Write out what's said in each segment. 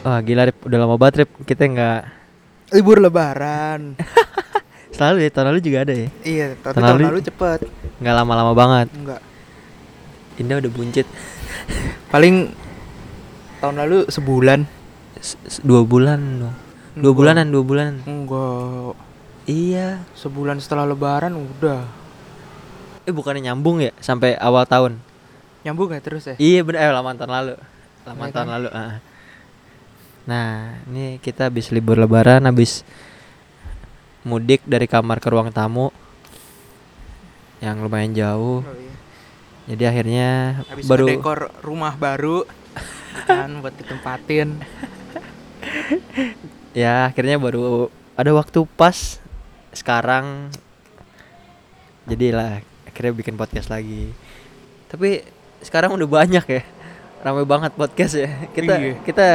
Wah gila Rip, udah lama banget Rip Kita nggak Libur lebaran. Selalu ya, tahun lalu juga ada ya iya, tapi Tahun tahun lalu- lalu cepet. Nggak lama-lama banget Enggak. Indah udah buncit Paling tahun lalu sebulan. S- s- Dua bulan dong Dua Enggak. bulanan, dua bulanan Enggak. Iya Sebulan setelah lebaran udah. Eh bukannya nyambung ya sampai awal tahun Nyambung gak terus ya? Iya bener, eh lama tahun lalu Lama Iya tahun kan? lalu ah. Nah ini kita habis libur lebaran Habis mudik dari kamar ke ruang tamu Yang lumayan jauh Oh, iya. Jadi akhirnya Habis baru dekor rumah baru kan buat ditempatin. ya akhirnya baru ada waktu pas sekarang jadilah akhirnya bikin podcast lagi tapi sekarang udah banyak ya ramai banget podcast ya kita Iya. kita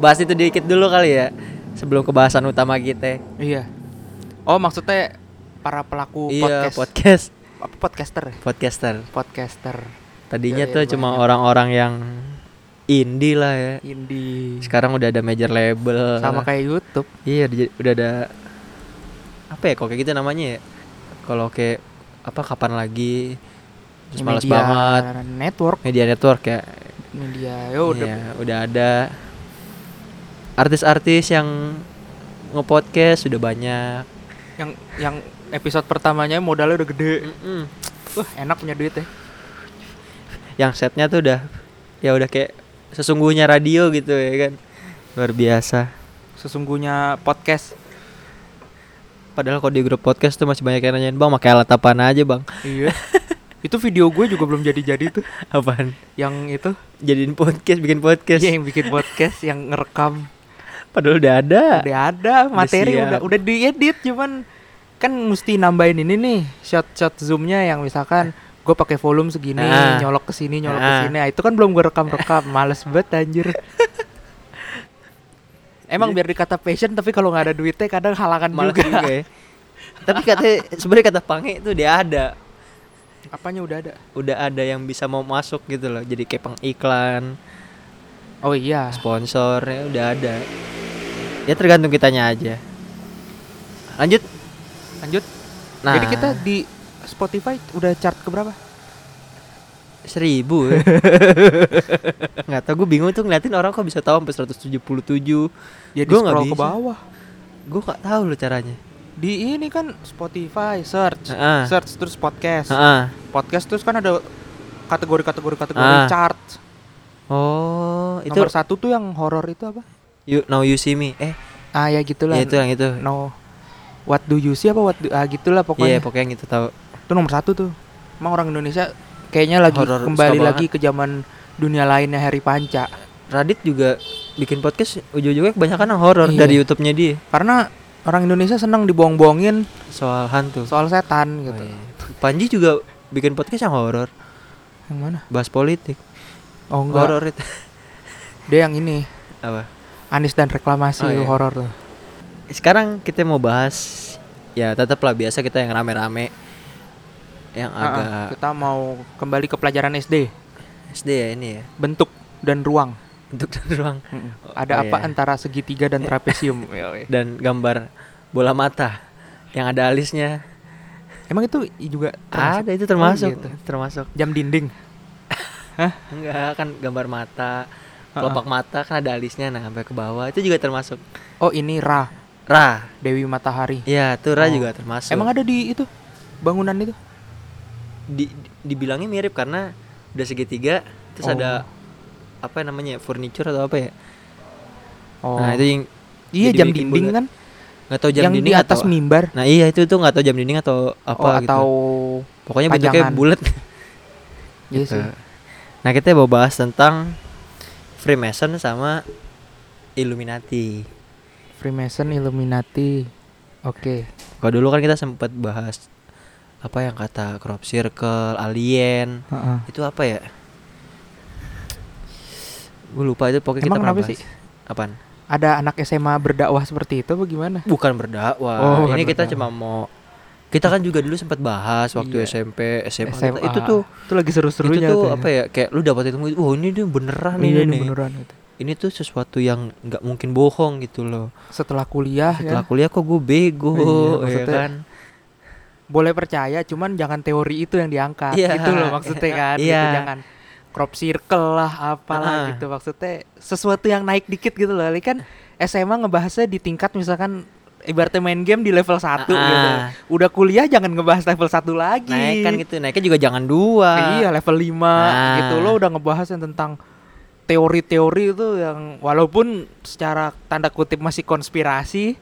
bahas itu dikit dulu kali ya sebelum ke bahasan utama kita Iya. Oh, maksudnya para pelaku iya podcast. podcast Apa podcaster? ya? podcaster Podcaster tadinya Iya, tuh iya, cuma orang-orang yang indie lah ya indie. sekarang udah ada major label sama kayak YouTube. Iya udah, ada apa ya kalau kayak gitu namanya ya? Kalau kayak apa kapan lagi terus males Media banget network media network ya. media ya udah Iya, udah ada artis-artis yang nge-podcast sudah banyak. yang yang episode pertamanya modalnya udah gede Mm-mm. wah enak punya duit ya Yang setnya tuh udah ya udah kayak sesungguhnya radio gitu ya kan. Luar biasa. sesungguhnya podcast Padahal kalau di grup podcast tuh masih banyak yang nanyain, "Bang, pakai alat apaan aja, Bang?" iya itu video gue juga belum jadi-jadi tuh Apaan? yang itu Jadiin podcast, bikin podcast. Iya, yang bikin podcast yang ngerekam Padahal udah ada. udah ada materi siap. udah udah diedit cuman kan mesti nambahin ini nih shot-shot zoomnya yang misalkan gue pakai volume segini Ah. nyolok ke sini nyolok ke Ah. sini nah, itu kan belum gue rekam-rekam males banget anjir Emang biar dikata passion tapi kalau nggak ada duitnya kadang halangan Malah juga. juga ya. Tapi katanya sebenarnya kata Pange itu dia ada. Apanya udah ada? Udah ada yang bisa mau masuk gitu loh. Jadi kayak pengiklan, Oh iya. sponsor ya udah ada. Ya tergantung kitanya aja. Lanjut. Lanjut. Nah, Jadi kita di Spotify udah chart ke berapa? seribu ya. nggak tau gue bingung tuh ngeliatin orang kok bisa tahu sampai 177 Ya Gua nggak ke bawah. gue nggak tahu loh caranya Di ini kan Spotify search, Heeh. search terus podcast. Heeh. Podcast terus kan ada kategori-kategori kategori Ah. chart. oh itu Nomor satu tuh yang horor itu apa? You now you see me eh Ah ya gitulah. ya itu yang itu No. What do you see apa what do, ah gitulah iya pokoknya. pokoknya yang itu tahu Itu nomor satu tuh. Emang orang Indonesia kayaknya lagi Horor kembali lagi ke zaman dunia lainnya Harry Panca. Radit juga bikin podcast ujung-ujungnya kebanyakan horor Iya. dari YouTube-nya dia Karena orang Indonesia senang dibohong-bohongin soal hantu. soal setan gitu. Oh, iya. Panji juga bikin podcast yang horor, Yang mana? bahas politik. Oh enggak. Horor itu. Dia yang ini Apa? Anis dan reklamasi Oh, iya. horor tuh. Sekarang kita mau bahas ya tetaplah biasa kita yang rame-rame yang Ah, ah, agak kita mau kembali ke pelajaran SD, SD ya ini ya. bentuk dan ruang. Untuk dan ruang Ada Oh, apa iya. antara segitiga dan trapesium? dan gambar bola mata yang ada alisnya. Emang itu juga termasuk? Ada itu termasuk, Oh, gitu. termasuk. jam dinding. Enggak kan gambar mata, kelopak mata kan ada alisnya nah sampai ke bawah itu juga termasuk. Oh ini Ra, Ra. Dewi Matahari. Iya, tuh Ra Oh. juga termasuk. Emang ada di itu bangunan itu? di, di- dibilangnya mirip karena udah segitiga terus Oh. ada apa namanya furniture atau apa ya? Oh. Nah, itu yang iya jam dinding kan? nggak tahu jam yang dinding di atas atau mimbar. Nah, iya itu tuh nggak tahu jam dinding atau apa oh, gitu. atau Pokoknya bentuknya bulat. Iya gitu. sih. Nah, kita mau bahas tentang Freemason sama Illuminati. Freemason, Illuminati. Oke. Kalau dulu kan kita sempat bahas apa yang kata crop circle, alien, Heeh. itu apa ya? Gue lupa itu pokoknya kita Emang pernah kenapa bahas. sih? Apaan? Ada anak SMA berdakwah seperti itu bagaimana? Bukan berdakwah. Oh, bukan Ini kita berdakwah. cuma mau kita kan juga dulu sempat bahas waktu Iya. SMP, SMA, SMA. kita. itu tuh itu lagi itu seru-serunya tuh ya. apa ya kayak lu dapat ilmu itu, wah ini dia beneran Iya, ini, ini nih. beneran gitu. ini tuh sesuatu yang nggak mungkin bohong gitu loh setelah kuliah setelah ya kuliah kok gue bego Iya, ya kan boleh percaya cuman jangan teori itu yang diangkat Iya, gitu loh maksudnya kan gitu. iya. jangan crop circle lah apalah Ah. gitu maksudnya sesuatu yang naik dikit gitu loh Ini kan SMA ngebahasnya di tingkat misalkan ibaratnya main game di level 1 gitu Ah. udah kuliah jangan ngebahas level 1 lagi. Naik kan gitu naiknya juga jangan dua. Iya level 5 Nah. gitu. Lo udah ngebahas yang tentang teori-teori itu yang walaupun secara tanda kutip masih konspirasi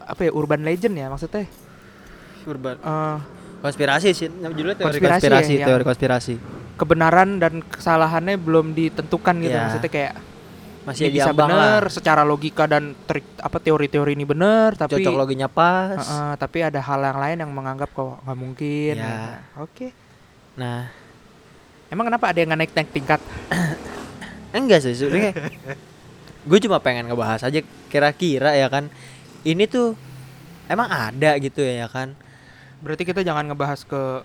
apa ya urban legend ya maksudnya? Urban. Eh, konspirasi sih judulnya teori Konspirasi konspirasi, ya, teori konspirasi. kebenaran dan kesalahannya belum ditentukan gitu Iya. maksudnya kayak masih ini bisa lah. secara logika dan trik apa teori-teori ini bener tapi cocok loginya pas. Heeh, tapi ada hal yang lain yang menganggap kok nggak mungkin. Ya. Nah, oke. Nah. Emang kenapa ada yang naik naik tingkat? Enggak sih sebenarnya gue cuma pengen ngebahas aja kira-kira ya kan? Ini tuh emang ada gitu ya kan? Berarti kita jangan ngebahas ke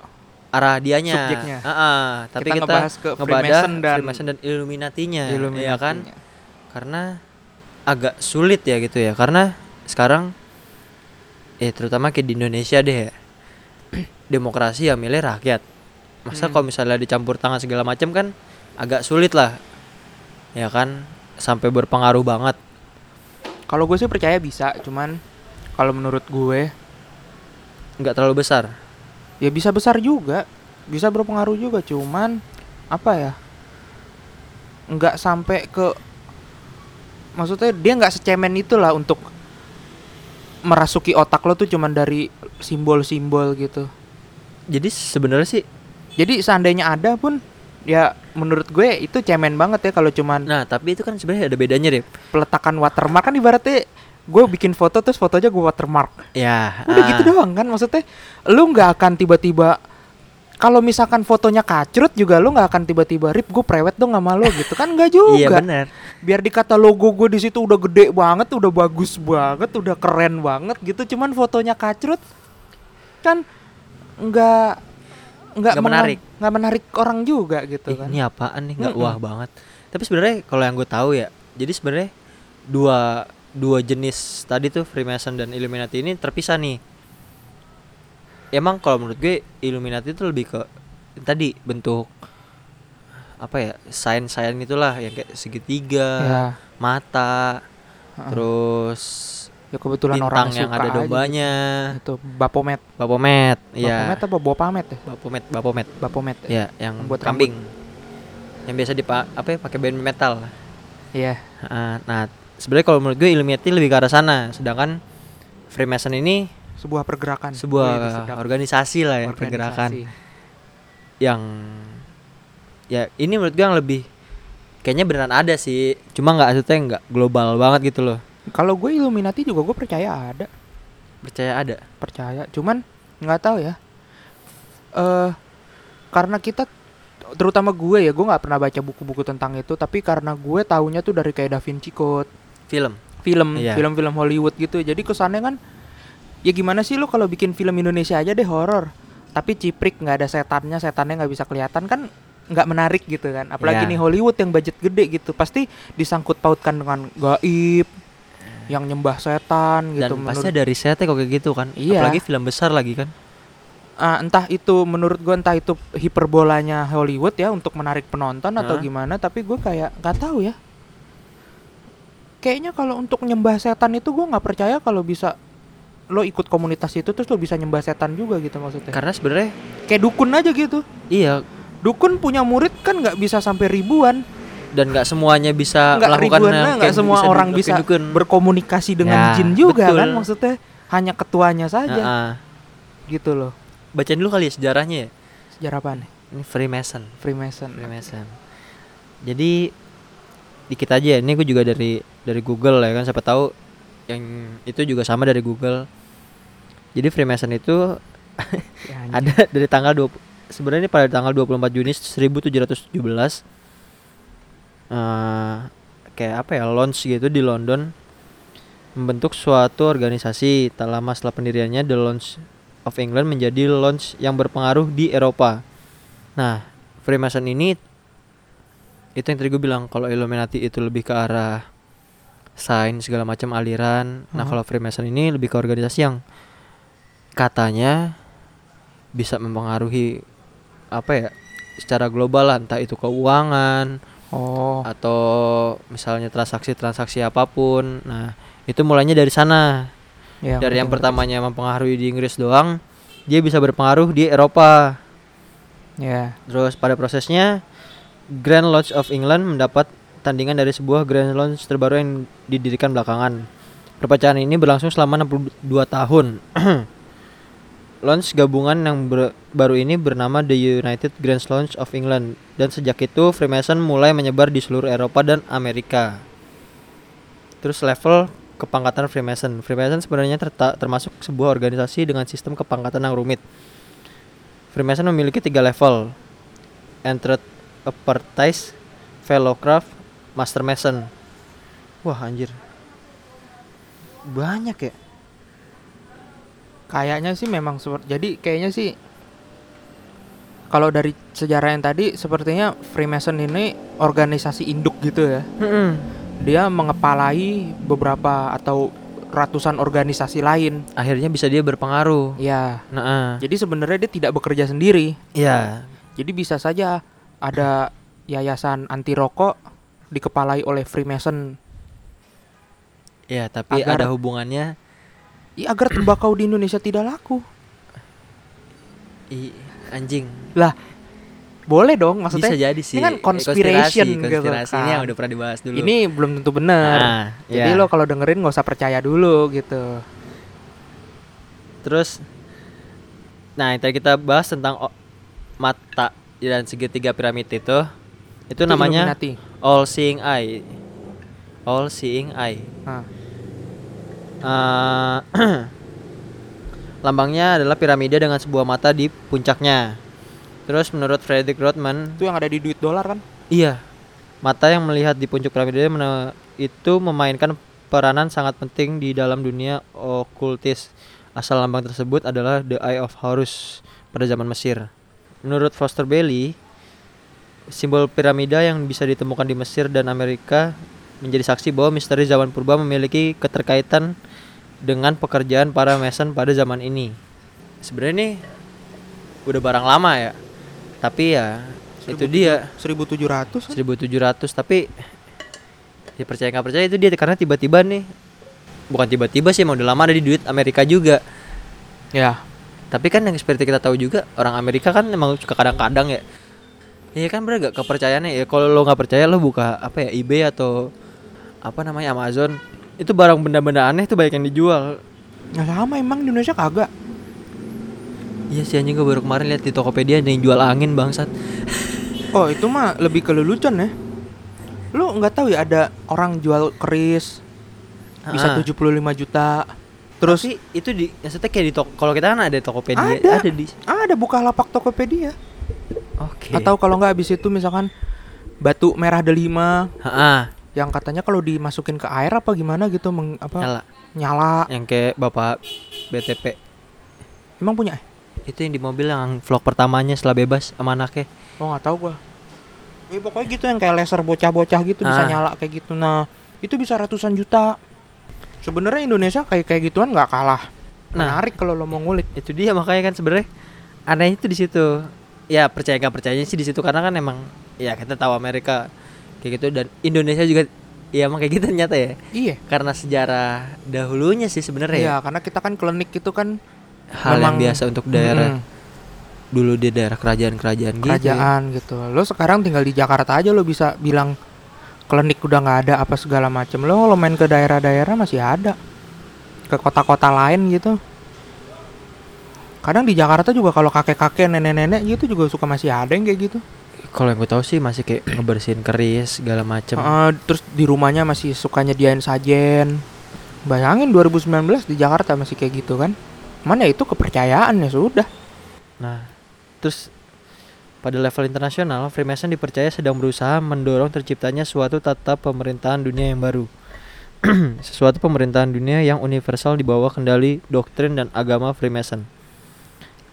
arah dianya. Subjeknya. Heeh, tapi Kita kita, ngebahas ke ngebadah Freemason dan- Freemason dan Illuminatinya ya Illuminatinya. kan karena agak sulit ya gitu ya. Karena sekarang eh terutama kayak di Indonesia deh ya. Demokrasi ya milih rakyat. Masa Hmm. kalau misalnya dicampur tangan segala macam kan agak sulit lah. Ya kan? Sampai berpengaruh banget. Kalau gue sih percaya bisa cuman kalau menurut gue nggak terlalu besar? Ya bisa besar juga. Bisa berpengaruh juga cuman apa ya? Nggak sampai ke maksudnya dia nggak secemen itulah untuk merasuki otak lo tuh cuman dari simbol-simbol gitu. Jadi sebenarnya sih jadi seandainya ada pun ya menurut gue itu cemen banget ya kalau cuman nah tapi itu kan sebenarnya ada bedanya deh peletakan watermark kan ibaratnya gue bikin foto terus fotonya gue watermark. Ya udah ah, gitu doang kan maksudnya? Lu nggak akan tiba-tiba kalau misalkan fotonya kacrut juga lu nggak akan tiba-tiba rip gue prewed dong sama lo gitu. Kan nggak juga. iya benar. Biar dikata logo gue di situ udah gede banget udah bagus banget udah keren banget gitu. Cuman fotonya kacrut kan nggak nggak menarik. nggak menarik orang juga gitu Ih, kan. ini apaan nih? Nggak wah banget. Tapi sebenarnya kalau yang gue tahu ya jadi sebenarnya dua dua jenis tadi tuh Freemason dan Illuminati ini terpisah nih emang kalau menurut gue Illuminati itu lebih ke tadi bentuk apa ya sign sign itulah yang kayak segitiga ya. mata Heeh. terus ya kebetulan bintang orang yang ada dombanya. gitu. itu bapomet. Bapomet bapomet iya apa bapamet ya? Bapomet bapomet. Bapomet ya? Ya yang buat kambing. yang biasa dipa apa ya pakai band metal. Iya. Ah, nah, sebenarnya kalau menurut gue Illuminati lebih ke arah sana, sedangkan Freemason ini sebuah pergerakan sebuah organisasi lah ya, Organisasi. pergerakan yang ya ini menurut gue yang lebih kayaknya beneran ada sih, cuma nggak maksudnya nggak global banget gitu loh. kalau gue Illuminati juga gue percaya ada Percaya ada. percaya cuman nggak tahu ya eh karena kita terutama gue ya gue nggak pernah baca buku-buku tentang itu tapi karena gue taunya tuh dari kayak Da Vinci Code Film. film Iya. film-film Hollywood gitu jadi kesannya kan ya gimana sih lo kalau bikin film Indonesia aja deh horor tapi ciprik nggak ada setannya setannya nggak bisa kelihatan kan nggak menarik gitu kan apalagi Iya. nih Hollywood yang budget gede gitu pasti disangkut pautkan dengan gaib yang nyembah setan gitu Dan pasti menurut ada risetnya kok kayak gitu kan. Iya. Apalagi film besar lagi kan. Ah, entah itu menurut gue entah itu hiperbolanya Hollywood ya untuk menarik penonton atau Hah? gimana tapi gue kayak nggak tahu ya kayaknya kalau untuk nyembah setan itu gue nggak percaya kalau bisa lo ikut komunitas itu terus lo bisa nyembah setan juga gitu maksudnya Karena sebenarnya kayak dukun aja gitu iya dukun punya murid kan nggak bisa sampai ribuan dan nggak semuanya bisa nggak melakukan nggak kayak semua bisa orang bisa dukun. berkomunikasi dengan Ya, jin juga betul. kan maksudnya hanya ketuanya saja Heeh. gitu loh Bacain dulu kali ya sejarahnya ya. sejarah apa nih Ini Freemason. Freemason Freemason. Jadi dikit aja ya. Ini gue juga dari dari Google ya kan siapa tahu yang itu juga sama dari Google. Jadi Freemason itu Ya, ada dari tanggal 20 sebenarnya ini pada tanggal 24 Juni 1717 eh kayak apa ya launch gitu di London membentuk suatu organisasi tak lama setelah pendiriannya The Launch of England menjadi launch yang berpengaruh di Eropa. Nah, Freemason ini itu yang tadi gue bilang kalau Illuminati itu lebih ke arah sains segala macam aliran. Nah, Mhm. kalau Freemason ini lebih ke organisasi yang katanya bisa mempengaruhi apa ya secara global lah, entah itu keuangan Oh. atau misalnya transaksi-transaksi apa pun. Nah, itu mulainya dari sana. Ya, dari yang ngerti, pertamanya mempengaruhi di Inggris doang, dia bisa berpengaruh di Eropa. Ya. Terus pada prosesnya Grand Lodge of England mendapat tandingan dari sebuah Grand Lodge terbaru yang didirikan belakangan. Perpecahan ini berlangsung selama 62 tahun. Lounge gabungan yang baru ini bernama The United Grand Lounge of England dan sejak itu Freemason mulai menyebar di seluruh Eropa dan Amerika. Terus level kepangkatan Freemason. Freemason sebenarnya termasuk sebuah organisasi dengan sistem kepangkatan yang rumit. Freemason memiliki tiga level. Entered Apprentice, Fellowcraft, Master Mason. Wah anjir. Banyak ya. Kayaknya sih memang seperti jadi kayaknya sih kalau dari sejarah yang tadi sepertinya Freemason ini organisasi induk gitu ya. Dia mengepalai beberapa atau ratusan organisasi lain. Akhirnya bisa dia berpengaruh. Ya. Nah, Jadi sebenarnya dia tidak bekerja sendiri. ya. Jadi bisa saja ada yayasan anti rokok dikepalai oleh Freemason Ya, tapi Agar- ada hubungannya I, agar tembakau di Indonesia tidak laku. i anjing. Boleh dong maksudnya. bisa jadi sih. kan Eh, conspiration gitu konspirasi ini kan. yang udah pernah dibahas dulu. Ini belum tentu benar. Nah, Jadi ya. lo kalau dengerin nggak usah percaya dulu gitu. Terus Nah, yang tadi kita bahas tentang mata dan segitiga piramid itu itu, Itu namanya Illuminati. All seeing eye. All seeing eye. Nah, Eh, lambangnya adalah piramida dengan sebuah mata di puncaknya. Terus menurut Frederick Rothman, itu yang ada di duit dolar kan? iya, mata yang melihat di puncak piramida itu memainkan peranan sangat penting di dalam dunia okultis. Asal lambang tersebut adalah The Eye of Horus pada zaman Mesir. Menurut Foster Bailey, simbol piramida yang bisa ditemukan di Mesir dan Amerika menjadi saksi bahwa misteri zaman purba memiliki keterkaitan dengan pekerjaan para mason pada zaman ini. Sebenarnya ini udah barang lama ya. Tapi ya itu dia 1700 kan? 1700 tapi ya percaya nggak percaya itu dia karena tiba-tiba nih bukan tiba-tiba sih emang udah lama ada di duit Amerika juga Ya. tapi kan yang seperti kita tahu juga orang Amerika kan emang suka kadang-kadang ya Iya kan bener gak kepercayaannya ya kalau lo nggak percaya lo buka apa ya eBay atau apa namanya Amazon itu barang benda-benda aneh tuh banyak yang dijual Nggak sama emang di Indonesia kagak. iya sih anjing gue baru kemarin lihat di Tokopedia ada yang jual angin bangsat Oh, itu mah lebih ke lelucon ya. Lu nggak tahu ya ada orang jual keris bisa Ah. 75 juta. Terus Tapi itu di maksudnya kayak di toko kalau kita kan ada Tokopedia Ada. ada di ada buka lapak Tokopedia. Oke Atau kalau nggak habis itu misalkan batu merah delima Ha-ha, yang katanya kalau dimasukin ke air apa gimana gitu meng, apa nyala nyala. yang kayak bapak BTP Emang punya? itu yang di mobil yang vlog pertamanya setelah bebas sama anaknya Oh nggak tahu gua. Ya, pokoknya gitu yang kayak laser bocah-bocah gitu bisa Ah. nyala kayak gitu. Nah itu bisa ratusan juta. Sebenarnya Indonesia kayak kayak gituan nggak kalah. Nah. Menarik kalau lo mau ngulik. itu dia makanya kan sebenarnya anehnya itu di situ ya percaya nggak percayanya sih di situ karena kan emang ya kita tahu Amerika kayak gitu dan Indonesia juga ya emang kayak gitu ternyata ya Iya. karena sejarah dahulunya sih sebenarnya ya. Iya, karena kita kan klinik itu kan hal yang memang- biasa untuk daerah Mm-mm, dulu di daerah kerajaan-kerajaan gitu ya. kerajaan gitu. Lo sekarang tinggal di Jakarta aja lo bisa bilang klinik udah nggak ada apa segala macem. Lo kalau main ke daerah-daerah masih ada. Ke kota-kota lain gitu. Kadang di Jakarta juga kalau kakek-kakek, nenek-nenek gitu juga suka masih ada yang kayak gitu. kalau yang gue tahu sih masih kayak ngebersihin keris segala macem Heeh, terus di rumahnya masih suka nyediain sajen. Bayangin 2019 di Jakarta masih kayak gitu kan. Mana itu kepercayaan ya sudah. Nah, terus pada level internasional, Freemason dipercaya sedang berusaha mendorong terciptanya suatu tata pemerintahan dunia yang baru. Sesuatu pemerintahan dunia yang universal di bawah kendali doktrin dan agama Freemason.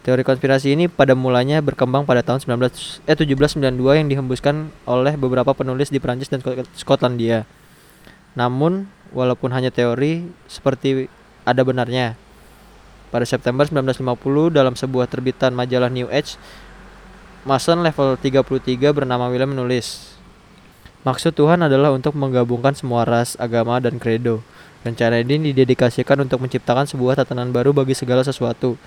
Teori konspirasi ini pada mulanya berkembang pada tahun 19 eh 1792 yang dihembuskan oleh beberapa penulis di Prancis dan Skot- Skotlandia. Namun, walaupun hanya teori, seperti ada benarnya. Pada September 1950 dalam sebuah terbitan majalah New Age, Mason level 33 bernama William menulis, Maksud Tuhan adalah untuk menggabungkan semua ras, agama, dan kredo. Rencana ini didedikasikan untuk menciptakan sebuah tatanan baru bagi segala sesuatu.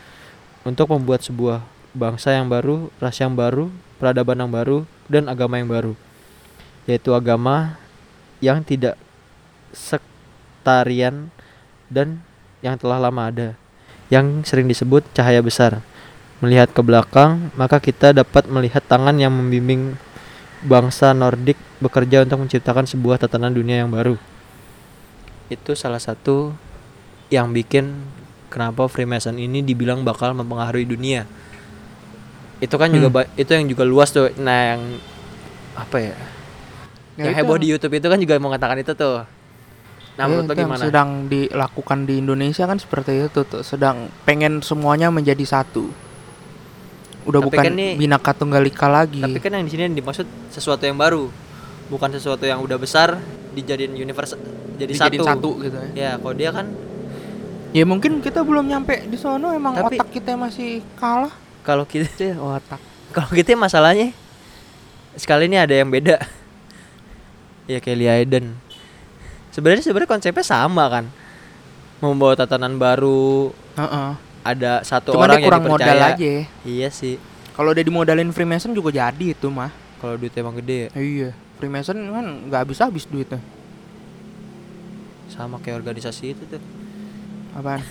Untuk membuat sebuah bangsa yang baru, ras yang baru, peradaban yang baru, dan agama yang baru. Yaitu agama yang tidak sektarian dan yang telah lama ada. Yang sering disebut cahaya besar. Melihat ke belakang, maka kita dapat melihat tangan yang membimbing bangsa Nordik bekerja untuk menciptakan sebuah tatanan dunia yang baru. Itu salah satu yang bikin kenapa Freemason ini dibilang bakal mempengaruhi dunia. Itu kan juga Hmm. ba- itu yang juga luas tuh. Nah, yang apa ya? Ya, yang itu heboh di YouTube itu kan juga mengatakan itu tuh. Nah, Ya, menurut lo itu gimana? sedang dilakukan di Indonesia kan seperti itu tuh sedang pengen semuanya menjadi satu udah Tapi bukan kan nih- binaka tunggal ika lagi Tapi kan yang di sini yang dimaksud sesuatu yang baru. Bukan sesuatu yang udah besar dijadiin universe jadi dijadiin satu. satu gitu ya Ya, kalau dia kan ya mungkin kita belum nyampe di sono emang Tapi- otak kita masih kalah kalau kita sih otak kalau kita masalahnya sekali ini ada yang beda. ya kayak Lee Aiden. Sebenarnya sebenarnya konsepnya sama kan. Membawa tatanan baru, Heeh. ada satu cuman orang dia kurang yang modal aja Iya sih. kalau udah dimodalin Freemason juga jadi itu mah Kalau duit emang gede ya. iya Freemason kan nggak habis habis duitnya Sama kayak organisasi itu tuh. Apaan?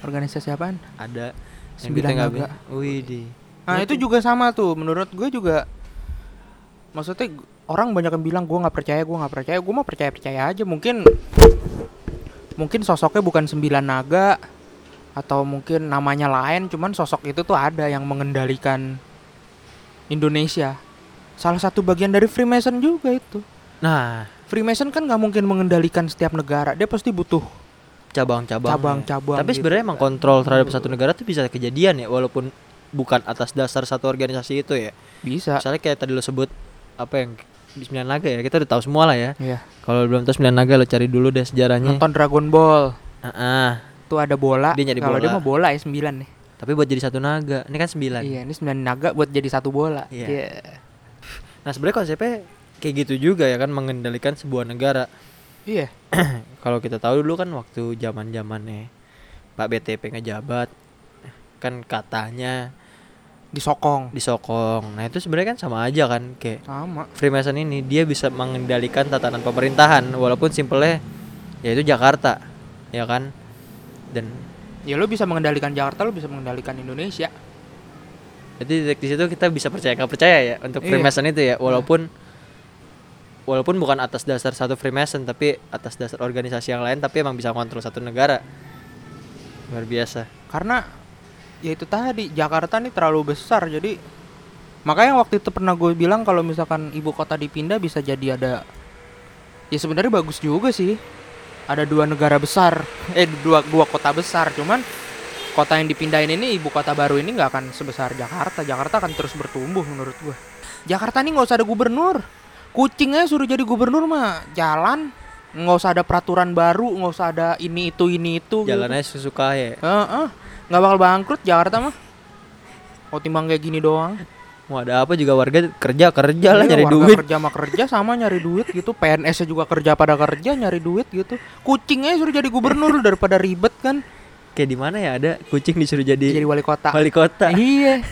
Organisasi apaan? Ada. Sembilan naga. Wih di. Nah itu juga sama tuh. Menurut gue juga maksudnya orang banyak yang bilang gue nggak percaya gue nggak percaya. Gue mah percaya percaya aja. Mungkin mungkin sosoknya bukan sembilan naga atau mungkin namanya lain cuman sosok itu tuh ada yang mengendalikan Indonesia. Salah satu bagian dari Freemason juga itu. Nah, Freemason kan nggak mungkin mengendalikan setiap negara dia pasti butuh cabang-cabang. cabang-cabang Tapi gitu. sebenarnya emang kontrol terhadap satu negara tuh bisa kejadian ya walaupun bukan atas dasar satu organisasi itu ya. bisa Misalnya kayak tadi lo sebut apa yang di Sembilan Naga ya, kita udah tahu semua lah ya. ya Kalau belum tahu Sembilan Naga lo cari dulu deh sejarahnya. nonton Dragon Ball Ah, ah. tuh ada bola Dia nyari kalau dia mah bola ya sembilan nih Tapi buat jadi satu naga, ini kan sembilan. Iya, ini sembilan naga buat jadi satu bola. Iya. Nah sebenarnya konsepnya kayak gitu juga ya kan mengendalikan sebuah negara. Iya. Kalau kita tahu dulu kan waktu zaman zamannya Pak BTP ngejabat, kan katanya Disokong. disokong. Nah itu sebenarnya kan sama aja kan kayak Sama. Freemason ini dia bisa mengendalikan tatanan pemerintahan walaupun simpelnya yaitu Jakarta, ya kan? Dan Ya lo bisa mengendalikan Jakarta, lo bisa mengendalikan Indonesia. jadi di situ kita bisa percaya nggak percaya ya untuk Iya. Freemason itu ya walaupun walaupun bukan atas dasar satu Freemason tapi atas dasar organisasi yang lain tapi emang bisa kontrol satu negara. Luar biasa. Karena ya itu tadi Jakarta nih terlalu besar jadi makanya waktu itu pernah gue bilang kalau misalkan ibu kota dipindah bisa jadi ada ya sebenarnya bagus juga sih. Ada dua negara besar eh dua dua kota besar cuman kota yang dipindahin ini ibu kota baru ini nggak akan sebesar Jakarta. Jakarta akan terus bertumbuh menurut gue Jakarta nih nggak usah ada gubernur kucingnya suruh jadi gubernur mah jalan nggak usah ada peraturan baru nggak usah ada ini itu ini itu gitu. jalannya sesuka ya Heeh. nggak bakal bangkrut Jakarta mah. Oh timbang kayak gini doang. mau ada apa juga warga kerja kerja lah Iya, nyari warga duit Kerja mah kerja sama nyari duit gitu. PNS-nya juga kerja pada kerja nyari duit gitu. Kucingnya suruh jadi gubernur daripada ribet kan. kayak di mana ya ada kucing disuruh jadi, Jadi wali kota. wali kota Iya.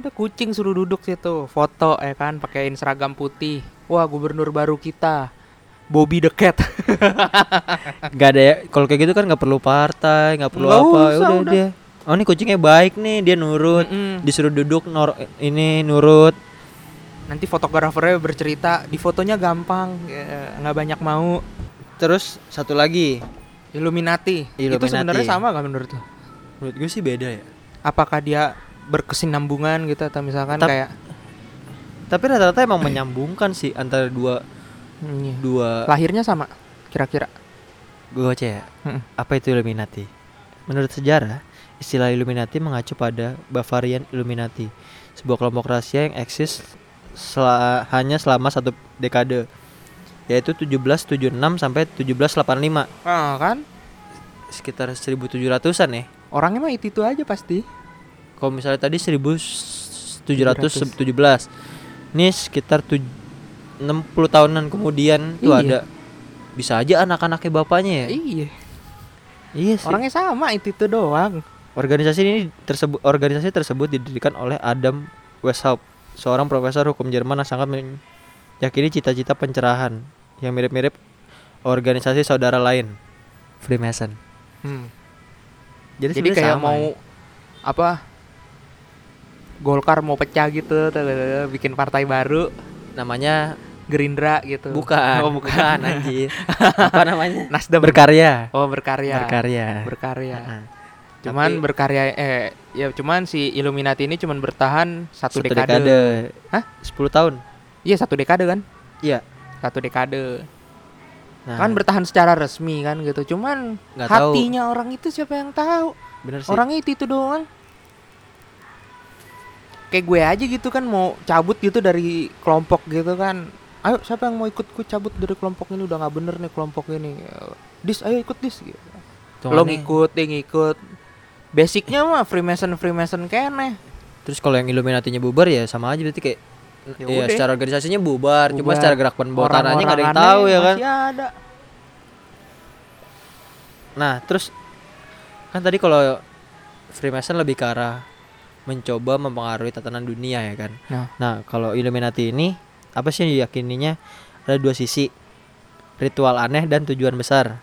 Udah kucing suruh duduk situ, foto ya kan, pakaiin seragam putih. Wah, gubernur baru kita. Bobby the Cat. nggak ada ya kalau kayak gitu kan nggak perlu partai nggak perlu Nggak apa usah, udah, udah. dia oh ini kucingnya baik nih dia nurut Mm-mm. disuruh duduk nor ini nurut Nanti fotografernya bercerita, di fotonya gampang, ya, nggak banyak mau. terus satu lagi Illuminati. Itu Illuminati. sebenarnya sama gak menurut lo? menurut gue sih beda ya Apakah dia berkesinambungan gitu atau misalkan Tap- kayak tapi rata-rata emang menyambungkan sih antara dua Hmm, iya. dua lahirnya sama kira-kira? gue baca ya Mm-mm. apa itu Illuminati Menurut sejarah, istilah Illuminati mengacu pada Bavarian Illuminati, sebuah kelompok rahasia yang eksis sela- hanya selama satu dekade, yaitu 1776 sampai 1785, Ah kan? sekitar 1700-an ya. Orangnya mah itu itu aja pasti. Kalau misalnya tadi 1717. Ini sekitar tuj- 60 tahunan kemudian tuh Iya. ada bisa aja anak-anaknya bapaknya ya. Iya. Iya sih. Orangnya sama itu itu doang. Organisasi ini tersebut organisasi tersebut didirikan oleh Adam Weishaupt, seorang profesor hukum Jerman yang sangat meyakini cita-cita pencerahan yang mirip-mirip organisasi saudara lain, Freemason. Hmm. Jadi, Jadi kayak mau ya. apa? Golkar mau pecah gitu, bikin partai baru, namanya Gerindra gitu. bukan, Oh, bukan anjir. Apa namanya? Nasdem. Berkarya. oh, berkarya. Berkarya. Berkarya. Heeh. Cuman Tapi- berkarya eh ya cuman si Illuminati ini cuman bertahan satu, Satu dekade. dekade. Hah? 10 tahun. Iya, satu dekade kan? Iya. Satu dekade. Nah, Kan bertahan secara resmi kan gitu. Cuman Nggak tahu. hatinya orang itu siapa yang tahu? bener sih. Orangnya itu itu doang. Kayak gue aja gitu kan mau cabut gitu dari kelompok gitu kan. Ayo siapa yang mau ikut gue cabut dari kelompok ini udah nggak bener nih kelompok ini. Dis ayo ikut dis gitu. Lo ngikut, dia ngikut. Basicnya mah Freemason Freemason kene. Terus kalau yang Illuminati-nya bubar ya sama aja berarti kayak Ya ya, secara organisasinya bubar, cuma Bubar. secara gerak pembuatan aja nggak ada yang tahu ya kan. Ada. Nah, terus kan tadi kalau Freemason lebih ke arah mencoba mempengaruhi tatanan dunia ya kan. Nah. kalau Illuminati ini apa sih yang diyakininya ada dua sisi. Ritual aneh dan tujuan besar.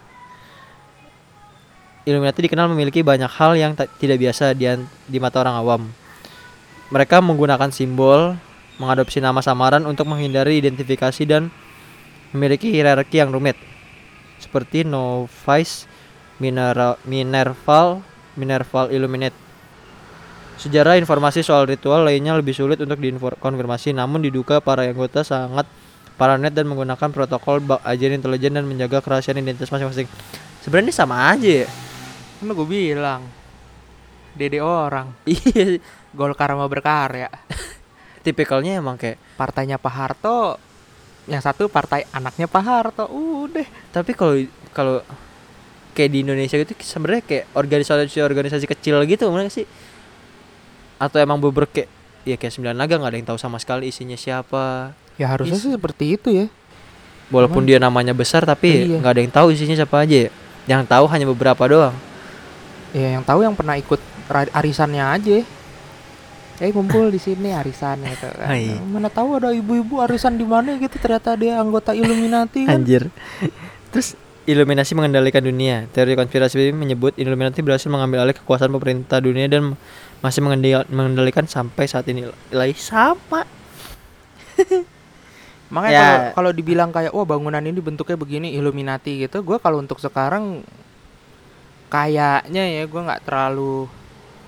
Illuminati dikenal memiliki banyak hal yang tidak biasa di, di mata orang awam. Mereka menggunakan simbol, mengadopsi nama samaran untuk menghindari identifikasi dan memiliki hierarki yang rumit. Seperti Novice Minerval Minerval Illuminate. Sejarah informasi soal ritual lainnya lebih sulit untuk dikonfirmasi namun diduga para anggota sangat paranoid dan menggunakan protokol bak intelijen dan menjaga kerahasiaan identitas masing-masing. Sebenarnya sama aja ya. Kan gue bilang. Dede orang. Iya, Golkar sama berkarya. tipikalnya emang kayak Partainya Pak Harto. Yang satu partai anaknya Pak Harto. Udah. tapi kalau kalau kayak di Indonesia gitu sebenarnya kayak organisasi-organisasi kecil gitu mana sih? Atau emang beber kayak ya kayak sembilan naga nggak ada yang tahu sama sekali isinya siapa. Ya harusnya Is- sih seperti itu ya. Walaupun dia namanya besar tapi Iya. nggak ada yang tahu isinya siapa aja. ya. Yang tahu hanya beberapa doang. Ya yang tahu yang pernah ikut arisannya aja. Eh kumpul di sini arisan gitu kan. Hai. Mana tahu ada ibu-ibu arisan di mana gitu ternyata dia anggota Illuminati kan. Anjir. Terus Illuminasi mengendalikan dunia. Teori konspirasi menyebut Illuminati berhasil mengambil alih kekuasaan pemerintah dunia dan masih mengendal- mengendalikan sampai saat ini. Lagi sama. Makanya Ya. kalau kalau dibilang kayak wah bangunan ini bentuknya begini Illuminati gitu, gua kalau untuk sekarang kayaknya ya gua nggak terlalu